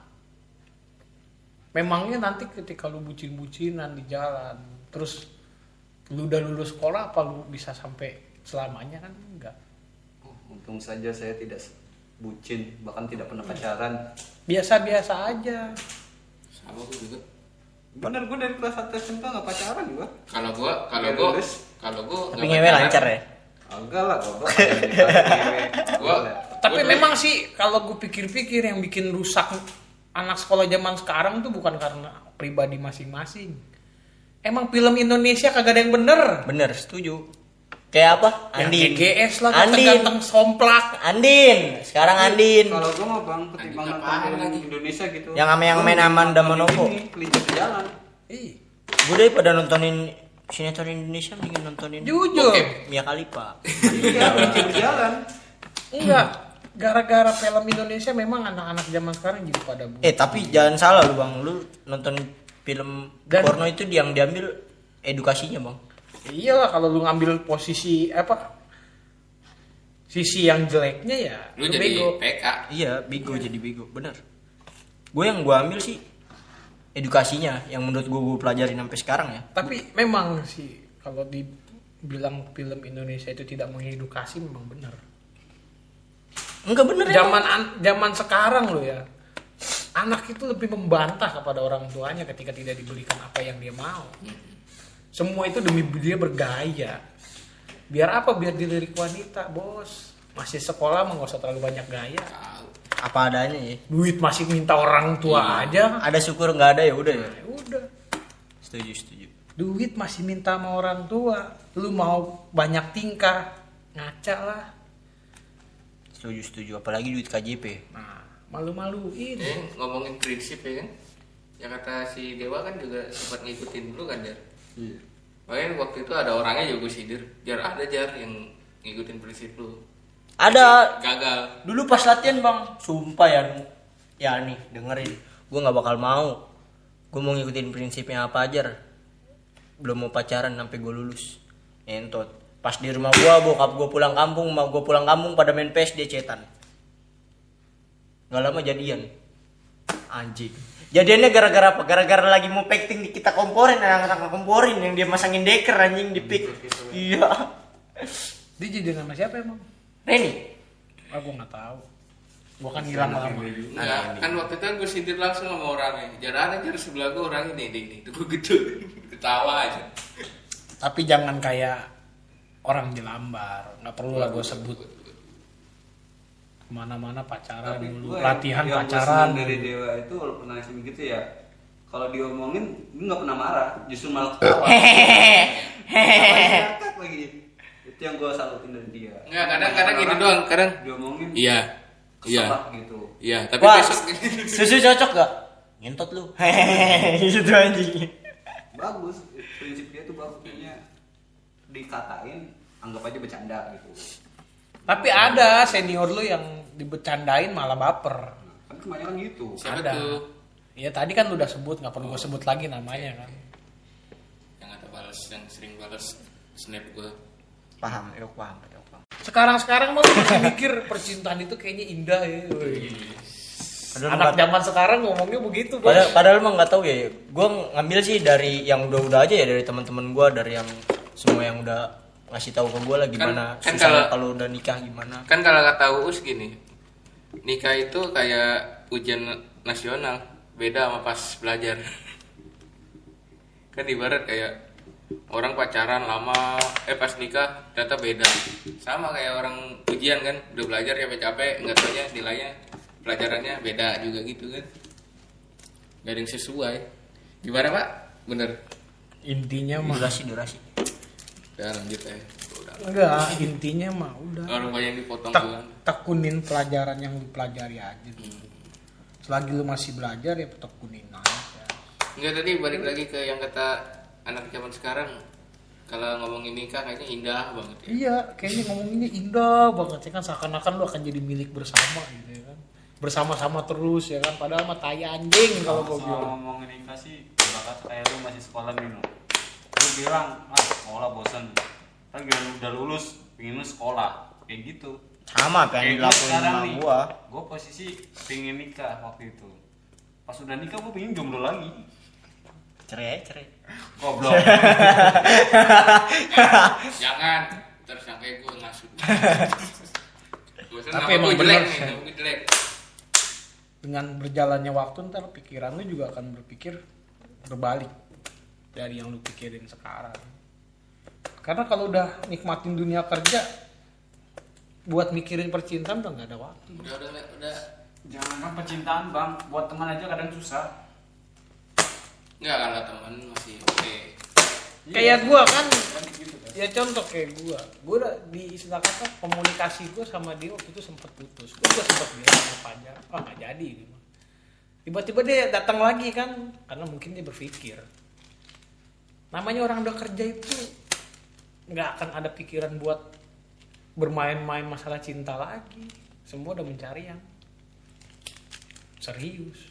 Memangnya nanti ketika lu bucin-bucinan di jalan, terus lu udah lulus sekolah apa lu bisa sampai selamanya kan enggak.
Untung saja saya tidak bucin, bahkan tidak pernah pacaran.
Biasa-biasa aja.
sama gue juga.
Bener gue dari kelas 1 SMP nggak pacaran gua.
Kalau gua kalau gua
lulus.
kalau gua
Tapi ngewe lancar ya.
Enggak lah, goblok.
Gua-
Tapi
Gua
memang sih kalau gue pikir-pikir yang bikin rusak anak sekolah zaman sekarang tuh bukan karena pribadi masing-masing. Emang film Indonesia kagak ada yang bener.
Bener, setuju. Kayak apa?
Yang
Andin.
GGS lah,
Andin.
ganteng somplak.
Andin. Sekarang Andin.
Kalau gua mah bang ketimbang nonton
lagi?
Indonesia gitu.
Yang sama yang main Manopo.
ini, Kelinci di jalan.
Ih,
Gue daripada nontonin sinetron Indonesia mendingan nontonin
jujur.
Bokep.
Mia Khalifa.
Iya, kelinci berjalan.
Enggak. Gara-gara film Indonesia memang anak-anak zaman sekarang jadi pada bu.
Eh tapi jangan salah lu bang, lu nonton film
Dan-
porno itu yang diambil edukasinya bang.
Iyalah kalau lu ngambil posisi apa? Sisi yang jeleknya ya
lu
lu
jadi
bego.
PK.
Iya, bego jadi bego, bener. Gue yang gue ambil sih edukasinya, yang menurut gue gue pelajarin sampai sekarang ya.
Tapi memang sih kalau dibilang film Indonesia itu tidak mengedukasi memang benar.
Enggak bener ya.
Zaman an- zaman sekarang lo ya. Anak itu lebih membantah kepada orang tuanya ketika tidak dibelikan apa yang dia mau. Semua itu demi dia bergaya. Biar apa? Biar dilirik wanita, bos. Masih sekolah mah nggak usah terlalu banyak gaya.
Tahu.
Apa adanya ya.
Duit masih minta orang tua aja.
Ada syukur nggak ada ya udah ya.
Ya udah.
Setuju setuju.
Duit masih minta sama orang tua. Lu mau banyak tingkah, ngaca lah.
Setuju setuju. Apalagi duit KJP.
Nah, malu-maluin.
Eh, ngomongin prinsip ya kan. Yang kata si Dewa kan juga sempat ngikutin dulu kan Jar.
Iya.
Makanya waktu itu ada orangnya juga gue sindir. Jar ada Jar yang ngikutin prinsip lu.
Ada
Gagal.
dulu pas latihan bang, sumpah ya, ya nih dengerin. Gue nggak bakal mau. Gue mau ngikutin prinsipnya apa aja. Belum mau pacaran sampai gue lulus. Entot. pas di rumah gua bokap gua pulang kampung mau gua pulang kampung pada main PS dia cetan nggak lama jadian anjing jadiannya gara-gara apa gara-gara lagi mau packing di kita komporin yang kita komporin yang dia masangin deker anjing di pick iya
Dia jadi nama siapa emang?
Reni
Aku nggak tahu. Gua kan hilang lama.
Enggak, kan waktu itu kan gue sindir langsung sama orangnya. Jarang aja sebelah gue orang ini, ini, ini. Gue gitu, ketawa aja.
Tapi jangan kayak orang jelambar. Nggak perlu lah gue sebut. Ke mana-mana pacaran
Tapi
dulu,
gue
latihan
yang
pacaran.
dari dewa itu walaupun nangis begitu ya kalau diomongin dia nggak pernah marah justru malah ketawa lagi itu yang gue salutin dari dia
Enggak, kadang-kadang gitu doang, kadang.
diomongin
Iya, iya,
gitu
iya. Tapi
Wah,
besok
susu cocok gak? Ngentot lu. Hehehe, gitu anjing.
bagus prinsip dia tuh bagus punya dikatain anggap aja bercanda gitu
Tapi ada senior lu yang dibecandain malah baper.
kan kebanyakan gitu
siapa
ada.
tuh
Ya tadi kan udah sebut, nggak perlu gue sebut lagi namanya kan.
yang ada balas, yang sering balas snap gue.
Paham, yuk paham, yuk paham.
Sekarang-sekarang malah masih mikir percintaan itu kayaknya indah ya. Woi.
Padahal
Anak
nggak-
zaman sekarang ngomongnya begitu, Bos.
Padahal, padahal emang nggak tahu ya. Gue ngambil sih dari yang udah-udah aja ya dari teman-teman gue dari yang semua yang udah ngasih tahu ke gue lah gimana
kan
susahnya
kalau-
kalau udah nikah gimana.
Kan kalau kata Uus gini, nikah itu kayak ujian nasional, beda sama pas belajar. Kan ibarat kayak orang pacaran lama, eh pas nikah ternyata beda. Sama kayak orang ujian kan, udah belajar capek-capek, nggak taunya nilainya pelajarannya beda juga gitu kan. Gak ada yang sesuai. Gimana pak? Bener.
Intinya mah
Durasi durasi.
Udah lanjut ya.
Enggak, intinya mah udah.
Orang banyak yang dipotong
Tek- tekunin pelajaran yang lu pelajari aja dulu. Selagi lu masih belajar ya tekunin aja.
Enggak tadi balik lagi ke yang kata anak zaman sekarang kalau ngomongin nikah kayaknya indah banget ya.
Iya, kayaknya ngomonginnya indah banget ya kan seakan-akan lu akan jadi milik bersama gitu ya kan. Bersama-sama terus ya kan padahal mah tai anjing kalau gua bilang.
ngomongin nikah sih bakat kayak lu masih sekolah nih lu bilang ah sekolah bosan kan gila lu udah lulus pengen lu sekolah kayak gitu
Sama apa yang
Kayak gue
dilakuin sama
nih
gue.
gue posisi pengen nikah waktu itu pas udah nikah gue pengen jomblo lagi
Cerai, cerai.
goblok
Jangan terus sampai gue ngasut. Gua senang
Tapi emang
gua jelek
bener
gua jelek.
Dengan berjalannya waktu ntar pikiran lu juga akan berpikir berbalik dari yang lu pikirin sekarang. Karena kalau udah nikmatin dunia kerja buat mikirin percintaan udah nggak ada waktu.
Udah udah udah, udah.
jangan percintaan bang. Buat teman aja kadang susah.
Enggak kalau teman masih oke.
Kayak gua kan
Kan gitu kan
ya contoh kayak gua. Gua udah di istilah kata komunikasi gua sama dia waktu itu sempet putus. Gua juga sempet bilang sama Fajar ah nggak jadi ini mah. Tiba-tiba dia datang lagi kan karena mungkin dia berpikir. Namanya orang udah kerja itu nggak akan ada pikiran buat bermain-main masalah cinta lagi semua udah mencari yang serius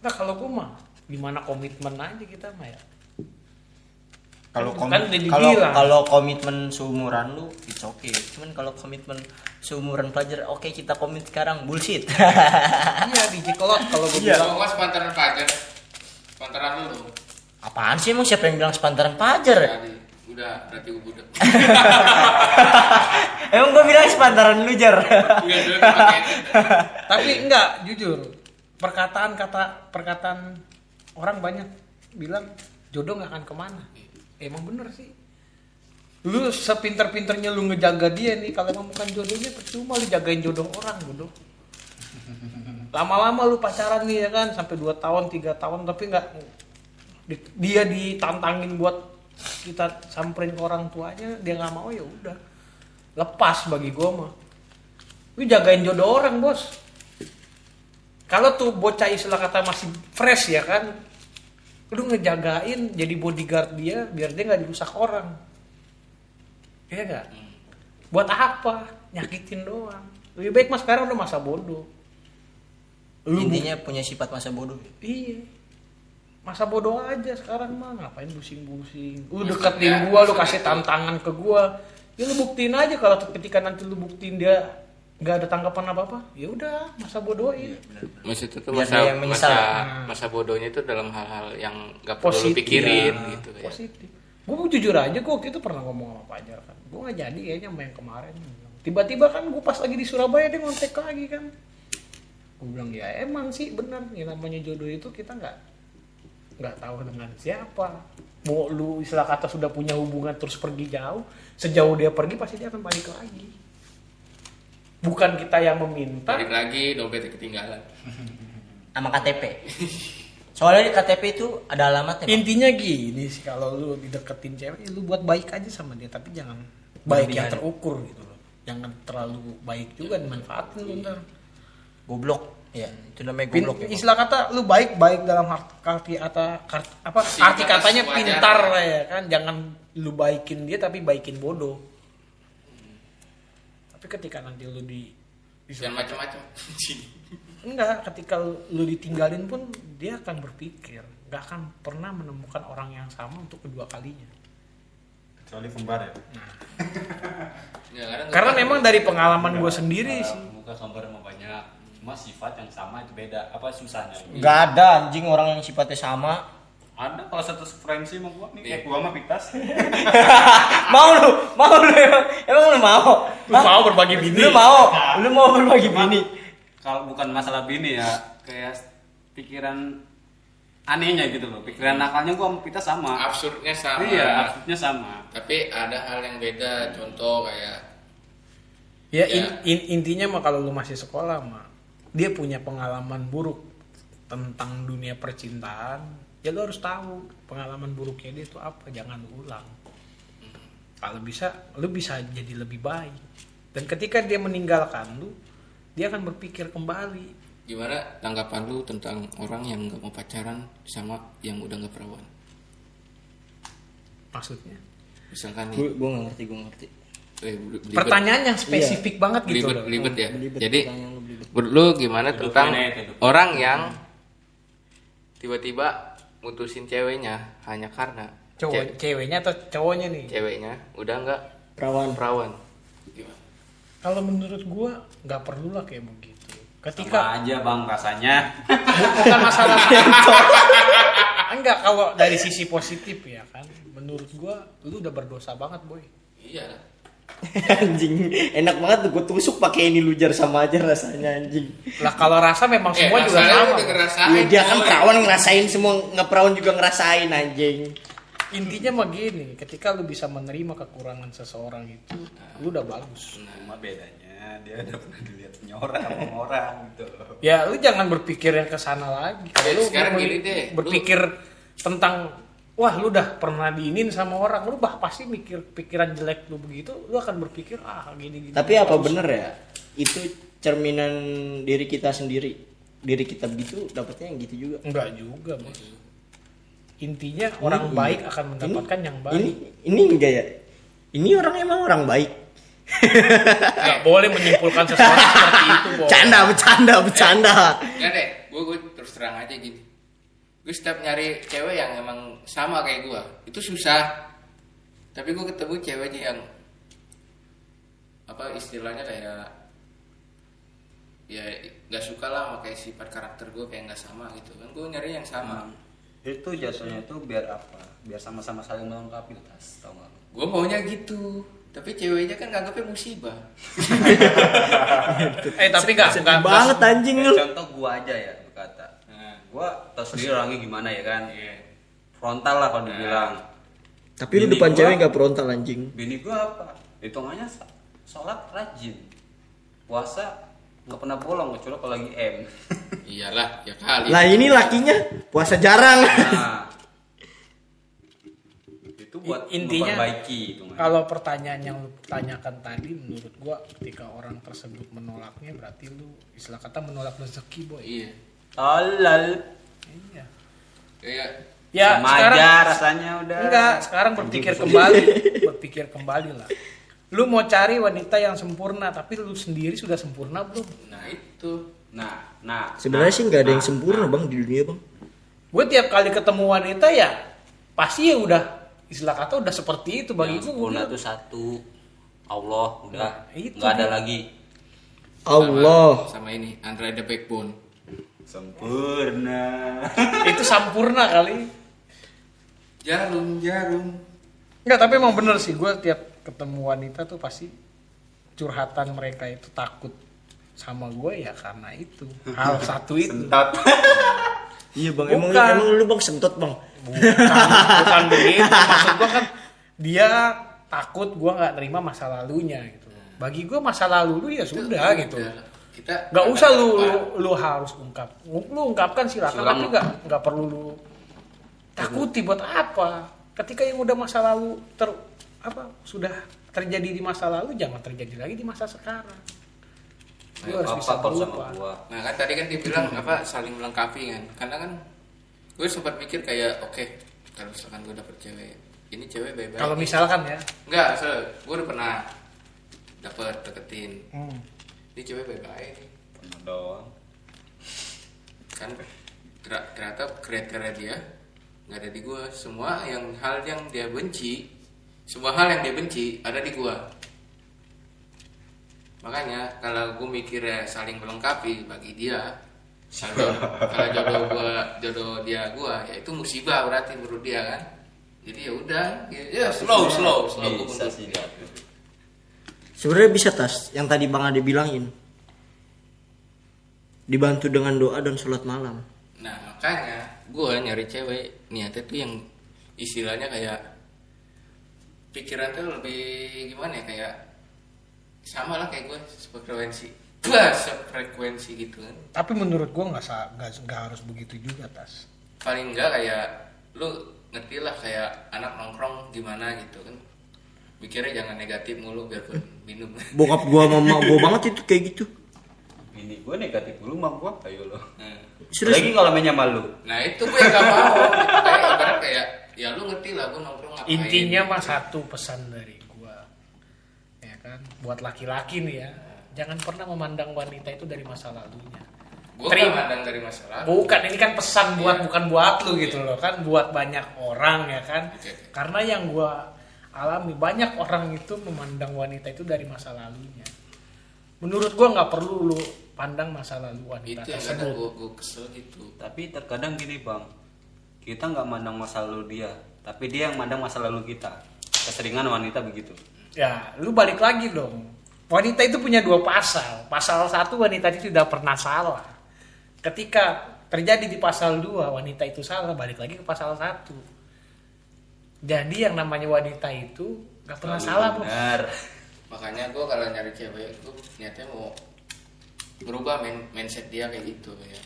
nah kalau gua mah gimana komitmen aja kita mah ya
Kalau
Kan
kalau komitmen seumuran lu it's okay. Cuman kalau komitmen seumuran pelajar oke kita komit sekarang bullshit.
iya di Cikolot kalau gue
Iya.
bilang
Gua sepantaran pacar. Sepantaran lu.
Apaan sih emang siapa yang bilang sepantaran pajar?
Tadi udah berarti gua budak.
emang gua bilang sepantaran lu jar.
Tapi enggak jujur. Perkataan kata perkataan orang banyak bilang jodoh nggak akan ke mana. Emang bener sih. Lu sepinter-pinternya lu ngejaga dia nih kalau emang bukan jodohnya percuma lu jagain jodoh orang bodoh. Lama-lama lu pacaran nih ya kan? Sampai 2 tahun tiga tahun tapi nggak di- dia ditantangin buat kita samperin ke orang tuanya dia nggak mau ya udah. Lepas bagi gua mah. Lu jagain jodoh orang bos. Kalau tuh bocah istilah kata masih fresh ya kan? Lu ngejagain jadi bodyguard dia biar dia nggak dirusak orang. Iya nggak? Buat apa? Nyakitin doang. Lebih baik mas sekarang udah masa bodoh. Lu
Intinya punya sifat masa bodoh.
iya masa bodoh aja sekarang mah ngapain busing-busing? Lu
Maksudnya,
deketin gua lu kasih
tuh-
tantangan ke gua. Ya lu buktiin aja kalau ketika nanti lu buktiin dia nggak ada tanggapan apa apa ya udah masa bodohin.
Maksud itu
Biar
masa
yang
masa
Nah.
masa bodohnya itu dalam hal-hal yang gak perlu lu
Positif.
pikirin
Ya,
gitu ya.
positif. Gue mau jujur aja gue waktu itu pernah ngomong sama Fajar kan. Gue nggak jadi kayaknya sama yang kemarin. Tiba-tiba kan gue pas lagi di Surabaya dia ngontek lagi kan. Gue bilang ya emang sih benar nih namanya jodoh itu kita nggak nggak tahu dengan siapa mau lu istilah kata sudah punya hubungan terus pergi jauh sejauh dia pergi pasti dia akan balik lagi bukan kita yang meminta
balik lagi dompetnya ketinggalan
sama KTP soalnya di KTP itu ada alamatnya Bang.
Intinya gini sih kalau lu dideketin cewek, lu buat baik aja sama dia, tapi jangan baik yang
Berlebihan.
terukur gitu loh. Jangan terlalu baik juga dimanfaatin lu ntar.
goblok ya itu namanya
Pin-
goblok ya
istilah kata lu baik baik dalam art- arti kata kart- apa arti
kata
katanya pintar lah ya kan? Jangan lu baikin dia tapi baikin bodoh. Tapi ketika nanti lu di
dan macam-macam.
Enggak ketika lu ditinggalin pun dia akan berpikir. Nggak akan pernah menemukan orang yang sama untuk kedua kalinya.
Kecuali kembar ya.
Ya, kadang
karena memang dari pengalaman gue sendiri
Nah,
sih.
muka kembar emang banyak cuma sifat yang sama itu beda. Apa susahnya
nggak ada anjing orang yang sifatnya sama.
Ada kalau satu frekuensi sama gua nih kayak
Iya.
gua mah pitas.
Mau lu mau lu emang, emang lu mau?
Lu mau berbagi bini?
lu mau lu mau berbagi bini?
kalau bukan masalah bini ya kayak pikiran anehnya gitu loh. Pikiran nakalnya gua sama pitas sama.
Absurdnya sama.
Iya absurdnya sama.
Tapi ada hal yang beda contoh kayak
ya,
Ya.
in- in- intinya mah kalau lu masih sekolah mah dia punya pengalaman buruk tentang dunia percintaan ya lu harus tahu pengalaman buruknya dia itu apa jangan lu ulang. Kalau bisa lu bisa jadi lebih baik. Dan ketika dia meninggalkan lu dia akan berpikir kembali.
Gimana tanggapan lu tentang orang yang nggak mau pacaran sama yang udah nggak perawan?
Maksudnya?
Misalkan
gue
nih
gue nggak ngerti gue ngerti.
Eh, belibet-
pertanyaan yang spesifik banget gitu
belibet,
loh.
belibet ya.
Belibet,
jadi
pertanyaan lu belibet.
menurut lu gimana
Hidup
tentang
hidup.
orang yang tiba-tiba mutusin ceweknya hanya karena
cowok
ce-
ceweknya atau cowoknya nih?
ceweknya? Udah nggak?
Perawan.
Perawan. Gimana?
Kalau menurut gua nggak perlu lah kayak begitu.
Sama
ketika
aja bang rasanya.
Bu- bukan masalah enggak kalau dari sisi positif ya kan. Menurut gua lu udah berdosa banget boy.
Iya. lah.
anjing enak banget tuh gue tusuk pakai ini lujar sama aja rasanya anjing.
Lah kalau rasa memang
eh,
semua juga
masalahnya
sama.
Iya dia kan perawan ngerasain semua nggak perawan juga ngerasain anjing.
Intinya mah gini ketika lu bisa menerima kekurangan seseorang itu lu udah bagus.
Cuma bedanya dia udah pernah dilihat punya orang sama orang gitu
ya lu jangan berpikir yang ke sana lagi. Kalau
Ya,
lu
sekarang gini deh, lu-
berpikir tentang wah lu udah pernah diinin sama orang lu bah pasti mikir pikiran jelek lu begitu lu akan berpikir ah gini gini
tapi apa bener ya? Itu cerminan diri kita sendiri. Diri kita begitu dapetnya yang gitu juga.
Enggak juga bos intinya orang
Ini-
baik akan mendapatkan yang baik.
ini ini enggak ya? Ini orang emang orang baik.
Nggak boleh menyimpulkan sesuatu seperti itu bos.
Bercanda bercanda. Bercanda
Nggak deh, gue gue terus terang aja gini. Gue setiap nyari cewek yang emang sama kayak gue, itu susah. Tapi gue ketemu ceweknya yang apa istilahnya kayak ya nggak suka lah sama kayak sifat karakter gue kayak nggak sama gitu. Kan gue nyari yang sama.
Itu jatuhnya itu biar apa? Biar sama-sama saling melengkapi tas tau gak
gue maunya gitu. Tapi ceweknya kan nganggapnya musibah.
Eh tapi nggak
banget anjing lu.
Contoh gua aja ya gua tau sendiri orangnya gimana ya kan. Frontal lah kalau dibilang.
Tapi lu
Bini
depan
gua-
cewek nggak frontal anjing.
Bini gua apa? Hitungannya sholat rajin. Puasa nggak pernah bolong kecuali kalau lagi M.
Iyalah ya kali.
Lah ini lakinya. Puasa jarang.
Nah. Itu buat
intinya-
memperbaiki
kalau pertanyaan yang lu tanyakan tadi menurut gua ketika orang tersebut menolaknya berarti lu istilah kata menolak rezeki boy.
Iya
tolol.
Iya.
Kayak
ya
sama
sekarang
aja rasanya udah.
Enggak sekarang berpikir kembali. Berpikir kembali lah. Lu mau cari wanita yang sempurna tapi lu sendiri sudah sempurna belum?
Nah itu.
Nah nah.
Sebenarnya
nah,
sih nggak ada yang
nah,
sempurna
nah.
bang di dunia bang.
Gue tiap kali ketemu wanita ya pasti ya udah istilah kata udah seperti itu bagi
yang
gue
sempurna tuh satu. Allah udah
Nah, itu
nggak ada lagi.
Allah.
sama ini Android the Backbone
Sempurna.
itu sampurna kali
jarum jarum
Enggak, tapi emang bener sih gue tiap ketemu wanita tuh pasti curhatan mereka itu takut sama gue ya karena itu hal satu itu
Sentot.
Iya bang, emang
Bukan.
emang lu bang sentot bang.
bukan bukan begitu maksud gue kan dia takut gue nggak terima masa lalunya gitu bagi gue masa lalu lu ya sudah gitu.
Kita
nggak usah lu, lu lu harus ungkap. Lu ungkapkan silakan tapi nggak nggak perlu lu takuti buat apa. Ketika yang udah masa lalu ter apa sudah terjadi di masa lalu jangan terjadi lagi di masa sekarang. Lu harus bisa
gua
Nah kan tadi kan dibilang apa saling melengkapi kan. Karena kan gue sempat mikir kayak oke kalau misalkan gue dapet cewek ini cewek baik-baik.
kalau misalkan ya.
Enggak, so, gue udah pernah dapet deketin.
hmm,
Ini cewek baik-baik nih.
Pernah doang.
Kan ter- ternyata kriteria dia nggak ada di gue. Semua yang hal yang dia benci, semua hal yang dia benci ada di gue. Makanya kalau gue mikirnya saling melengkapi bagi dia, kalau kalau jodoh gua jodoh dia gua ya itu musibah berarti menurut dia kan. Jadi ya udah, ya, ya slow slow slow gua menurut
sih
dia.
Sebenarnya bisa tas yang tadi bang Ade bilangin. Dibantu dengan doa dan sholat malam.
Nah makanya gua nyari cewek niatnya tuh yang istilahnya kayak pikiran tuh lebih gimana ya kayak sama lah kayak gue sefrekuensi, bah sefrekuensi gitu kan.
tapi menurut gue nggak nggak harus begitu juga tas
paling enggak kayak lu ngerti lah kayak anak nongkrong gimana gitu kan mikirnya jangan negatif mulu biarpun minum
Bokap gua mama gua banget itu kayak gitu.
Ini gue negatif dulu mah gue, ayo lo.
Nah,
Serius.
Lagi kalau mainnya malu.
nah itu gue yang gak mau kayak ibarat kayak ya lu ngerti lah gue nongkrong ngapain
intinya mah satu pesan dari gua ya kan buat laki-laki nih ya jangan pernah memandang wanita itu dari masa lalunya
gue
Terima.
mandang dari masalah
bukan ini kan pesan buat
Iya.
bukan buat lu gitu loh kan buat banyak orang ya kan
Oke.
karena yang gua alami. Banyak orang itu memandang wanita itu dari masa lalunya. Menurut gua nggak perlu lu pandang masa lalu wanita
itu yang
tersebut.
gue gue kesel gitu.
Tapi terkadang gini bang, kita nggak mandang masa lalu dia, tapi dia yang mandang masa lalu kita. Keseringan wanita begitu.
ya lu balik lagi dong. Wanita itu punya dua pasal. Pasal satu wanita itu tidak pernah salah. Ketika terjadi di pasal dua wanita itu salah balik lagi ke pasal satu jadi yang namanya wanita itu gak pernah salah bos.
Benar.
makanya gue kalau nyari cewek gue niatnya mau berubah main mindset dia kayak gitu ya.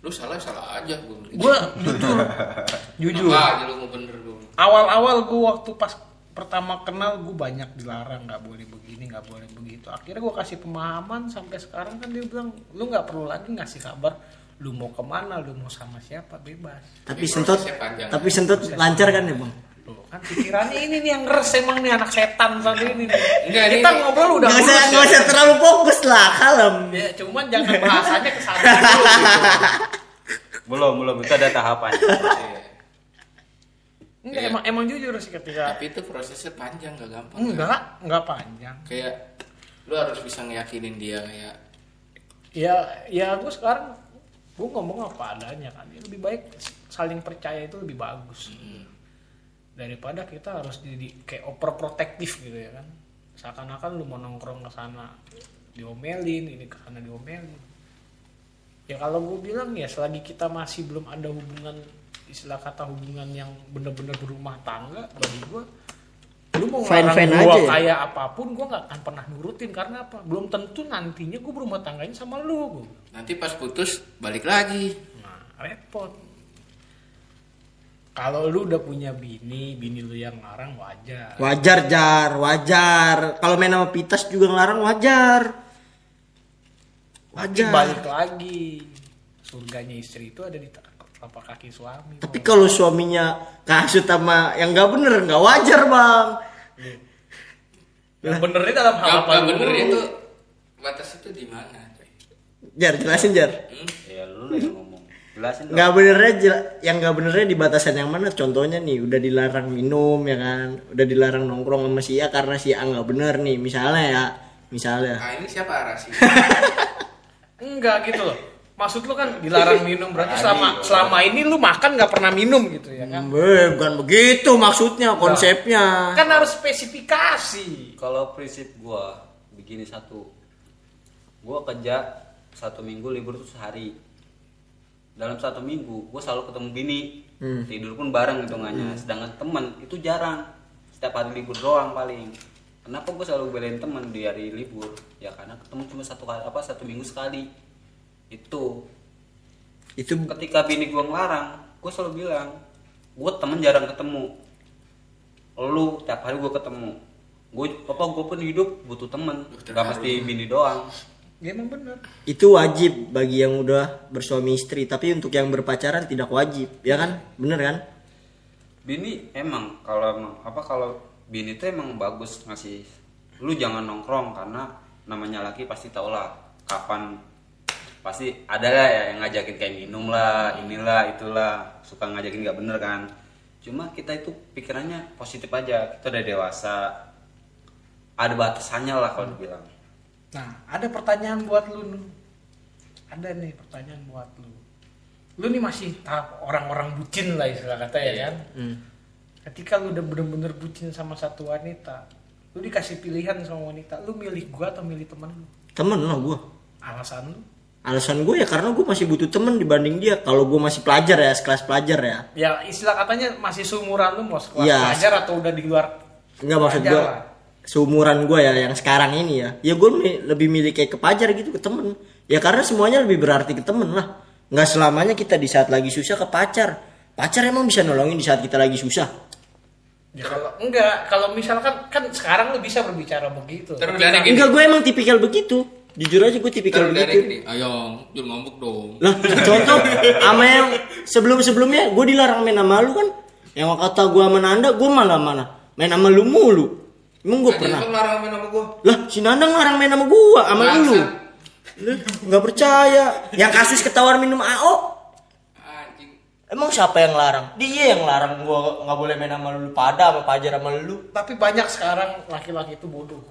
Lu salah salah aja gue
gue jujur. Jujur.
Aja lu mau bener gue
awal-awal gue waktu pas pertama kenal gue banyak dilarang nggak boleh begini nggak boleh begitu. Akhirnya gue kasih pemahaman sampai sekarang kan dia bilang lu nggak perlu lagi ngasih kabar lu mau ke mana lu mau sama siapa bebas.
Tapi
Tapi panjang,
tapi sentot lancar kan ya bang?
Tuh, kan pikirannya ini nih yang ngeres emang nih anak setan satu ini nih.
Enggak,
kita
ini-
ngobrol udah
Gak usah,
lurus
nggak
ya.
usah terlalu fokus lah, kalem.
ya cuman jangan bahasanya ke sana dulu gitu.
Belum, belum. Itu ada tahapannya.
Iya.
Enggak,
Iya.
emang emang jujur sih ketika
tapi itu prosesnya panjang gak gampang
enggak enggak panjang
kayak lu harus bisa ngeyakinin dia kayak
ya ya gue sekarang gue ngomong apa adanya kan Ya, lebih baik saling percaya itu lebih bagus daripada kita harus jadi kayak overprotektif gitu ya kan. Seakan-akan lu mau nongkrong ke sana diomelin ini ke sana diomelin. Ya kalau gue bilang ya selagi kita masih belum ada hubungan istilah kata hubungan yang bener-bener berumah tangga bagi gue lu mau
Fine-fine
ngelarang gue
aja ya?
kayak apa pun gue nggak akan pernah nurutin. Karena apa? Belum tentu nantinya gue berumah tangganya sama lu gua.
nanti pas putus balik lagi.
Nah repot kalau lu udah punya bini bini lu yang larang wajar
Wajar jar, wajar. Kalau main sama Pitas juga ngelarang wajar.
Tapi
Wajar.
balik lagi surganya istri itu ada di telapak kaki suami
Tapi kalau suaminya kasut sama yang nggak bener nggak wajar bang.
yang benernya dalam hal
gak,
apa
gak
dulu?
bener itu batas itu di mana
Jar jelasin jar.
Hmm?
ya lu yang. Jelasin dong.
nggak benernya jela- yang nggak benernya di batasan yang mana contohnya nih udah dilarang minum ya kan udah dilarang nongkrong sama si A karena si A nggak bener nih misalnya ya misalnya
Nah ini siapa Arasi?
Enggak gitu loh. Maksud lu kan dilarang minum berarti selama selama ini lu makan nggak pernah minum gitu ya kan?
Eh, bukan begitu maksudnya konsepnya
Kan harus spesifikasi.
Kalau prinsip gua begini satu, gua kerja satu minggu libur tuh sehari. Dalam satu minggu gua selalu ketemu bini, tidur pun bareng hitungannya. Sedangkan temen itu jarang, setiap hari libur doang paling. Kenapa gua selalu belain temen di hari libur? Ya karena ketemu cuma satu kali apa satu minggu sekali. Itu.
Itu
ketika bini gua ngelarang gue selalu bilang gue temen jarang ketemu. Lu tiap hari gue ketemu. Gue apa gue pun hidup butuh temen gak mesti bini doang
Ya emang bener.
itu wajib bagi yang udah bersuami istri tapi untuk yang berpacaran tidak wajib ya kan? Bener kan?
Bini emang kalau emang apa kalau bini itu emang bagus ngasih lu jangan nongkrong karena namanya laki pasti tau lah kapan pasti ada lah ya yang ngajakin kayak minum lah inilah itulah suka ngajakin nggak bener kan? Cuma kita itu pikirannya positif aja kita udah dewasa ada batasannya lah kalau dibilang
Nah, ada pertanyaan buat lu. Ada nih pertanyaan buat lu. Lu nih masih tahap orang-orang bucin lah istilah kata ya kan? Ketika lu udah bener-bener bucin sama satu wanita, lu dikasih pilihan sama wanita, lu milih gua atau milih temen lu?
temen lah gue
Alasan lu?
alasan gue ya karena gue masih butuh temen dibanding dia kalau gue masih pelajar ya sekelas pelajar ya
Ya istilah katanya masih seumuran lu mau sekolah
Iya.
pelajar atau udah di luar
Enggak maksud gue
lah.
Seumuran gue ya yang sekarang ini ya. Ya gue mi- lebih milih kayak ke pacar gitu ke temen. Ya karena semuanya lebih berarti ke temen lah. Nggak selamanya kita di saat lagi susah ke pacar. Pacar emang bisa nolongin di saat kita lagi susah.
Ya kalau enggak, kalau misalkan kan sekarang lu bisa berbicara begitu.
Terus dari gini.
enggak gue emang tipikal begitu. Jujur aja gue tipikal
dari
begitu.
gini, ayo jangan ngambek dong.
lah contoh sama yang sebelum sebelumnya gue dilarang main sama lu kan? Yang kata gue sama Nanda gue malah mana main sama lu mulu emang gue pernah
lu ngelarang main sama gua.
lah si Nanda ngarang main sama gua sama lu. Lu nggak percaya yang kasus ketahuan minum AO
Anjing.
emang siapa yang larang dia yang larang gua nggak boleh main sama lu pada sama pajar sama lu
Tapi banyak sekarang laki-laki itu bodoh.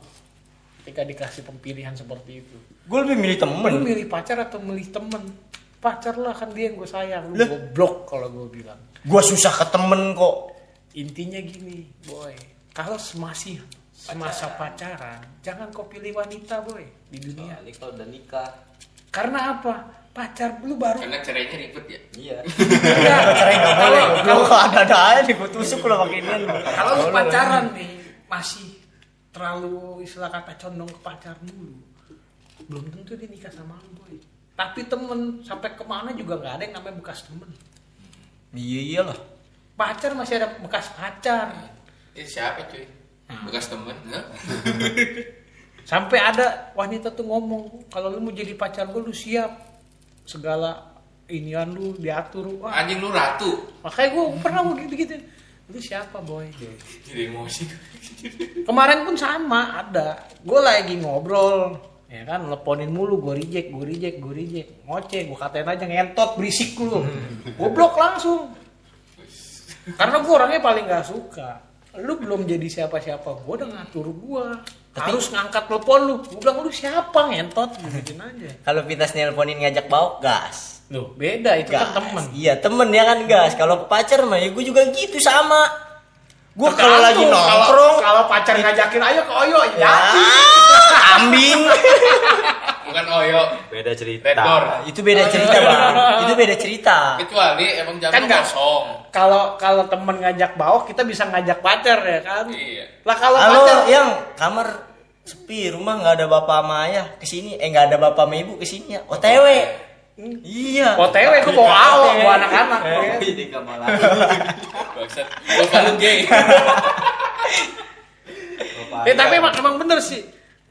Ketika dikasih pilihan seperti itu.
gue lebih milih
Lu
temen
milih pacar atau milih temen? Pacar lah kan dia yang gue sayang. Lu goblok kalau gue bilang.
gua susah ke temen kok
Intinya gini, boy. Kalau masih semasa pacaran, jangan kau pilih wanita, boy, di dunia.
Ini kalau udah nikah.
Karena apa? Pacar lu baru
Karena caranya ribet ya.
Iya.
Enggak, kalau kalau
kalau ada ada aja nih tusuk kalau pakai ini
kalau lu pacaran nih masih terlalu istilah kata condong ke pacar dulu belum tentu dia nikah sama lu boy tapi temen sampai ke mana juga nggak ada yang namanya bekas temen
iya iyalah
pacar masih ada bekas pacar
Ini siapa cuy? Bekas temen. Hah?
sampai ada wanita tuh ngomong kalau lu mau jadi pacar gue lu siap. Segala inian lu diatur. Wah.
Anjing lu ratu.
makanya gue pernah mau gitu gitu lu siapa boy?
Jadi emosi.
kemarin pun sama ada. Gue lagi ngobrol ya kan teleponin mulu gue reject gue reject gue reject. Ngoceh gue katain aja ngentot berisik lu. Gue blok langsung. Karena gue orangnya paling gak suka lu belum jadi siapa-siapa gue udah ngatur gue harus ngangkat telepon lu. Gue bilang lu siapa ngentot? Gituin aja.
Kalau Vitas nelponin ngajak bawa gas.
Loh, beda itu kan
Gas.
temen.
Iya temen ya kan gas. Kalau ke pacar mah ya gue juga gitu sama. Gue kalau lagi
kalau-
nongkrong
kalau pacar ngajakin ayo ke Oyo ya.
Ya. Kambing
Bukan Oyo.
beda cerita
Red Door.
itu beda cerita bang itu beda cerita
Kecuali emang jam
Kan
kosong.
kalau kalau temen ngajak bawah kita bisa ngajak pacar ya kan
Iya.
lah kalau
halo
pacar
yang kamar sepi rumah nggak ada bapak sama ayah ke sini eh nggak ada bapak sama ibu ke sini ya otw iya
OTW gue bawa AO bawa anak-anak kan?
Jadi kamar
Bangsat. Gay.
Eh, tapi emang, emang bener sih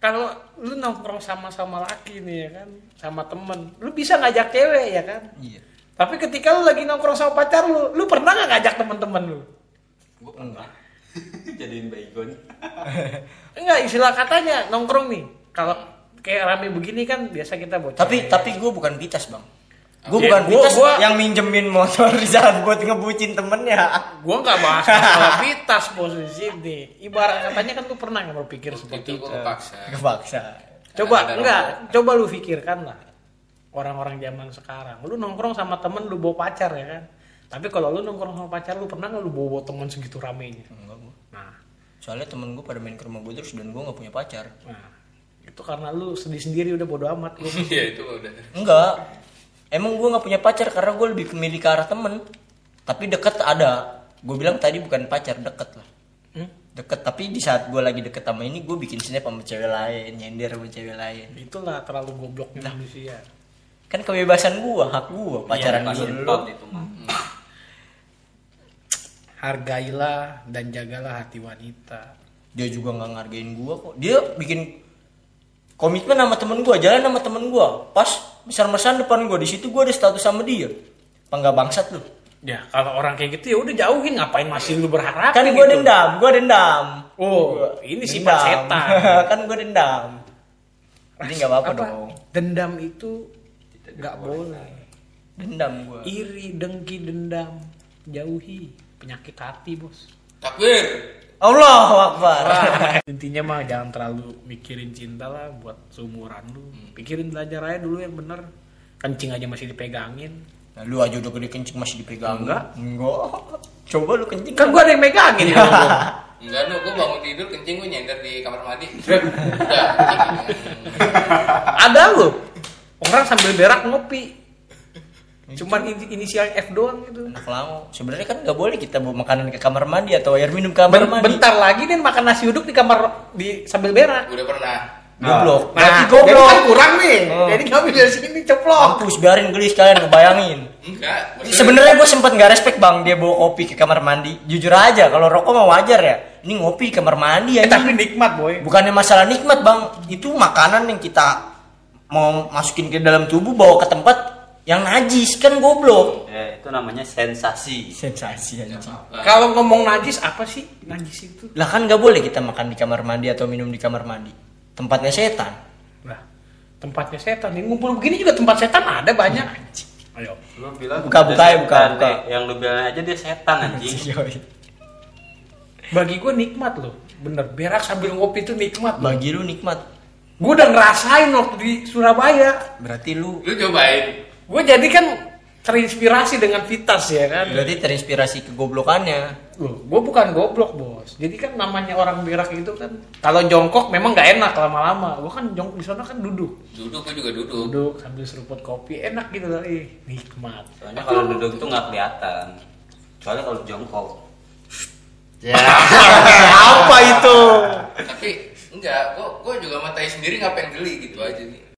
kalau lu nongkrong sama-sama laki nih ya kan? Sama temen. Lu bisa ngajak cewek ya kan?
Iya.
Tapi ketika lu lagi nongkrong sama pacar lu lu pernah nggak ngajak temen-temen lu?
Gue pernah. Jadiin baygon.
enggak istilah katanya nongkrong nih. Kalau kayak rame begini kan biasa kita bocah
tapi tapi gue bukan pitas bang Gue
Ya,
bukan
gua-
Vitas
gua-
yang minjemin motor di jalan buat ngebucin temennya.
Gua nggak bahas masalah pitas posisi ini. Ibarat katanya kan lu pernah nggak berpikir seperti
itu gue kepaksa
Kepaksa.
Coba
Ada
enggak, coba lu pikirkan lah. Orang-orang zaman sekarang, lu nongkrong sama temen lu bawa pacar ya kan. Tapi kalau lu nongkrong sama pacar lu pernah nggak lu bawa, bawa temen segitu ramenya?
Enggak gua.
Nah,
Soalnya temen gue pada main ke rumah gue terus dan gue gak punya pacar.
nah itu karena lu sedih sendiri udah bodo amat lu.
Iya itu udah
Enggak. Emang gue gak punya pacar karena gue lebih memilih ke arah temen. Tapi deket ada. Gue bilang tadi bukan pacar, deket lah.
Hmm?
Deket, tapi di saat gue lagi deket sama ini gue bikin snap sama cewek lain, nyender sama cewek lain.
Itulah terlalu gobloknya manusia.
Kan kebebasan gue, hak gue, pacaran
Pas
gue
sempat itu mah.
Hargailah dan jagalah hati wanita.
Dia juga nggak ngargain gue kok. Dia bikin komitmen sama temen gue, jalan sama temen gue. Pas besar-besaran depan gue, di situ gue ada status sama dia. Apa nggak bangsat lu?
Ya kalau orang kayak gitu ya udah jauhin ngapain masih lu berharap?
Kan gue dendam, gue dendam.
Oh, ini sifat
Dendam.
setan.
kan gue dendam. Jadi nggak apa-apa dong.
Dendam itu nggak boleh.
Dendam gue.
Iri, dengki, dendam, jauhi penyakit hati bos.
takbir
Allah Akbar.
Intinya mah jangan terlalu mikirin cinta lah buat seumuran lu. Pikirin belajar aja dulu yang bener. Kencing aja masih dipegangin.
Nah, lu aja udah gede kencing masih dipegang.
Enggak.
Enggak. Coba lu kencing.
Kan gua ada yang megangin.
Iya.
enggak lu gue bangun tidur kencing gue nyender di kamar mandi udah kencing.
ada lu. Orang sambil berak ngopi. Cuman ini- inisial F doang gitu.
Anak lango. Sebenarnya kan nggak boleh kita bawa makanan ke kamar mandi atau air minum ke kamar mandi.
bentar lagi nih makan nasi uduk di kamar di sambil berak.
udah pernah
Goblok.
Nah, jadi
goblok.
kan kurang nih.
Oh.
Jadi kami dari sini ceplok.
Mampus biarin geli sekalian ngebayangin.
enggak
Sebenarnya gue sempet nggak respect bang dia bawa kopi ke kamar mandi. Jujur aja kalau rokok mah wajar ya. Ini ngopi di kamar mandi
Eh,
ya.
tapi nikmat boy.
Bukannya masalah nikmat bang, itu makanan yang kita mau masukin ke dalam tubuh bawa ke tempat yang najis kan goblok.
Ya, itu namanya sensasi.
Sensasi anjing.
Kalau ngomong najis apa sih najis itu?
Lah kan nggak boleh kita makan di kamar mandi atau minum di kamar mandi. Tempatnya setan.
Nah, tempatnya setan. Ini ngumpul begini juga tempat setan ada banyak. Ayo.
Lu bilang
Buka, buka ya, buka, buka.
eh. Yang lu bilang aja dia setan anjing.
Bagi gue nikmat loh. Bener, berak sambil ngopi itu nikmat loh.
Bagi lu nikmat.
Gue udah ngerasain waktu di Surabaya.
Berarti lu
lu cobain
Gue jadi kan terinspirasi dengan Vitas ya kan.
berarti terinspirasi kegoblokannya.
Loh, gue bukan goblok bos. Jadi kan namanya orang berak itu kan kalau jongkok memang nggak enak lama-lama. Gue kan jongkok di sana kan duduk,
duduk gue juga duduk
duduk sambil seruput kopi enak gitu loh. Ih, nikmat.
Soalnya kalau duduk tuh nggak kelihatan. Soalnya kalau jongkok.
Ya. Apa itu?
tapi enggak gue gue juga matai sendiri ngapain geli gitu aja nih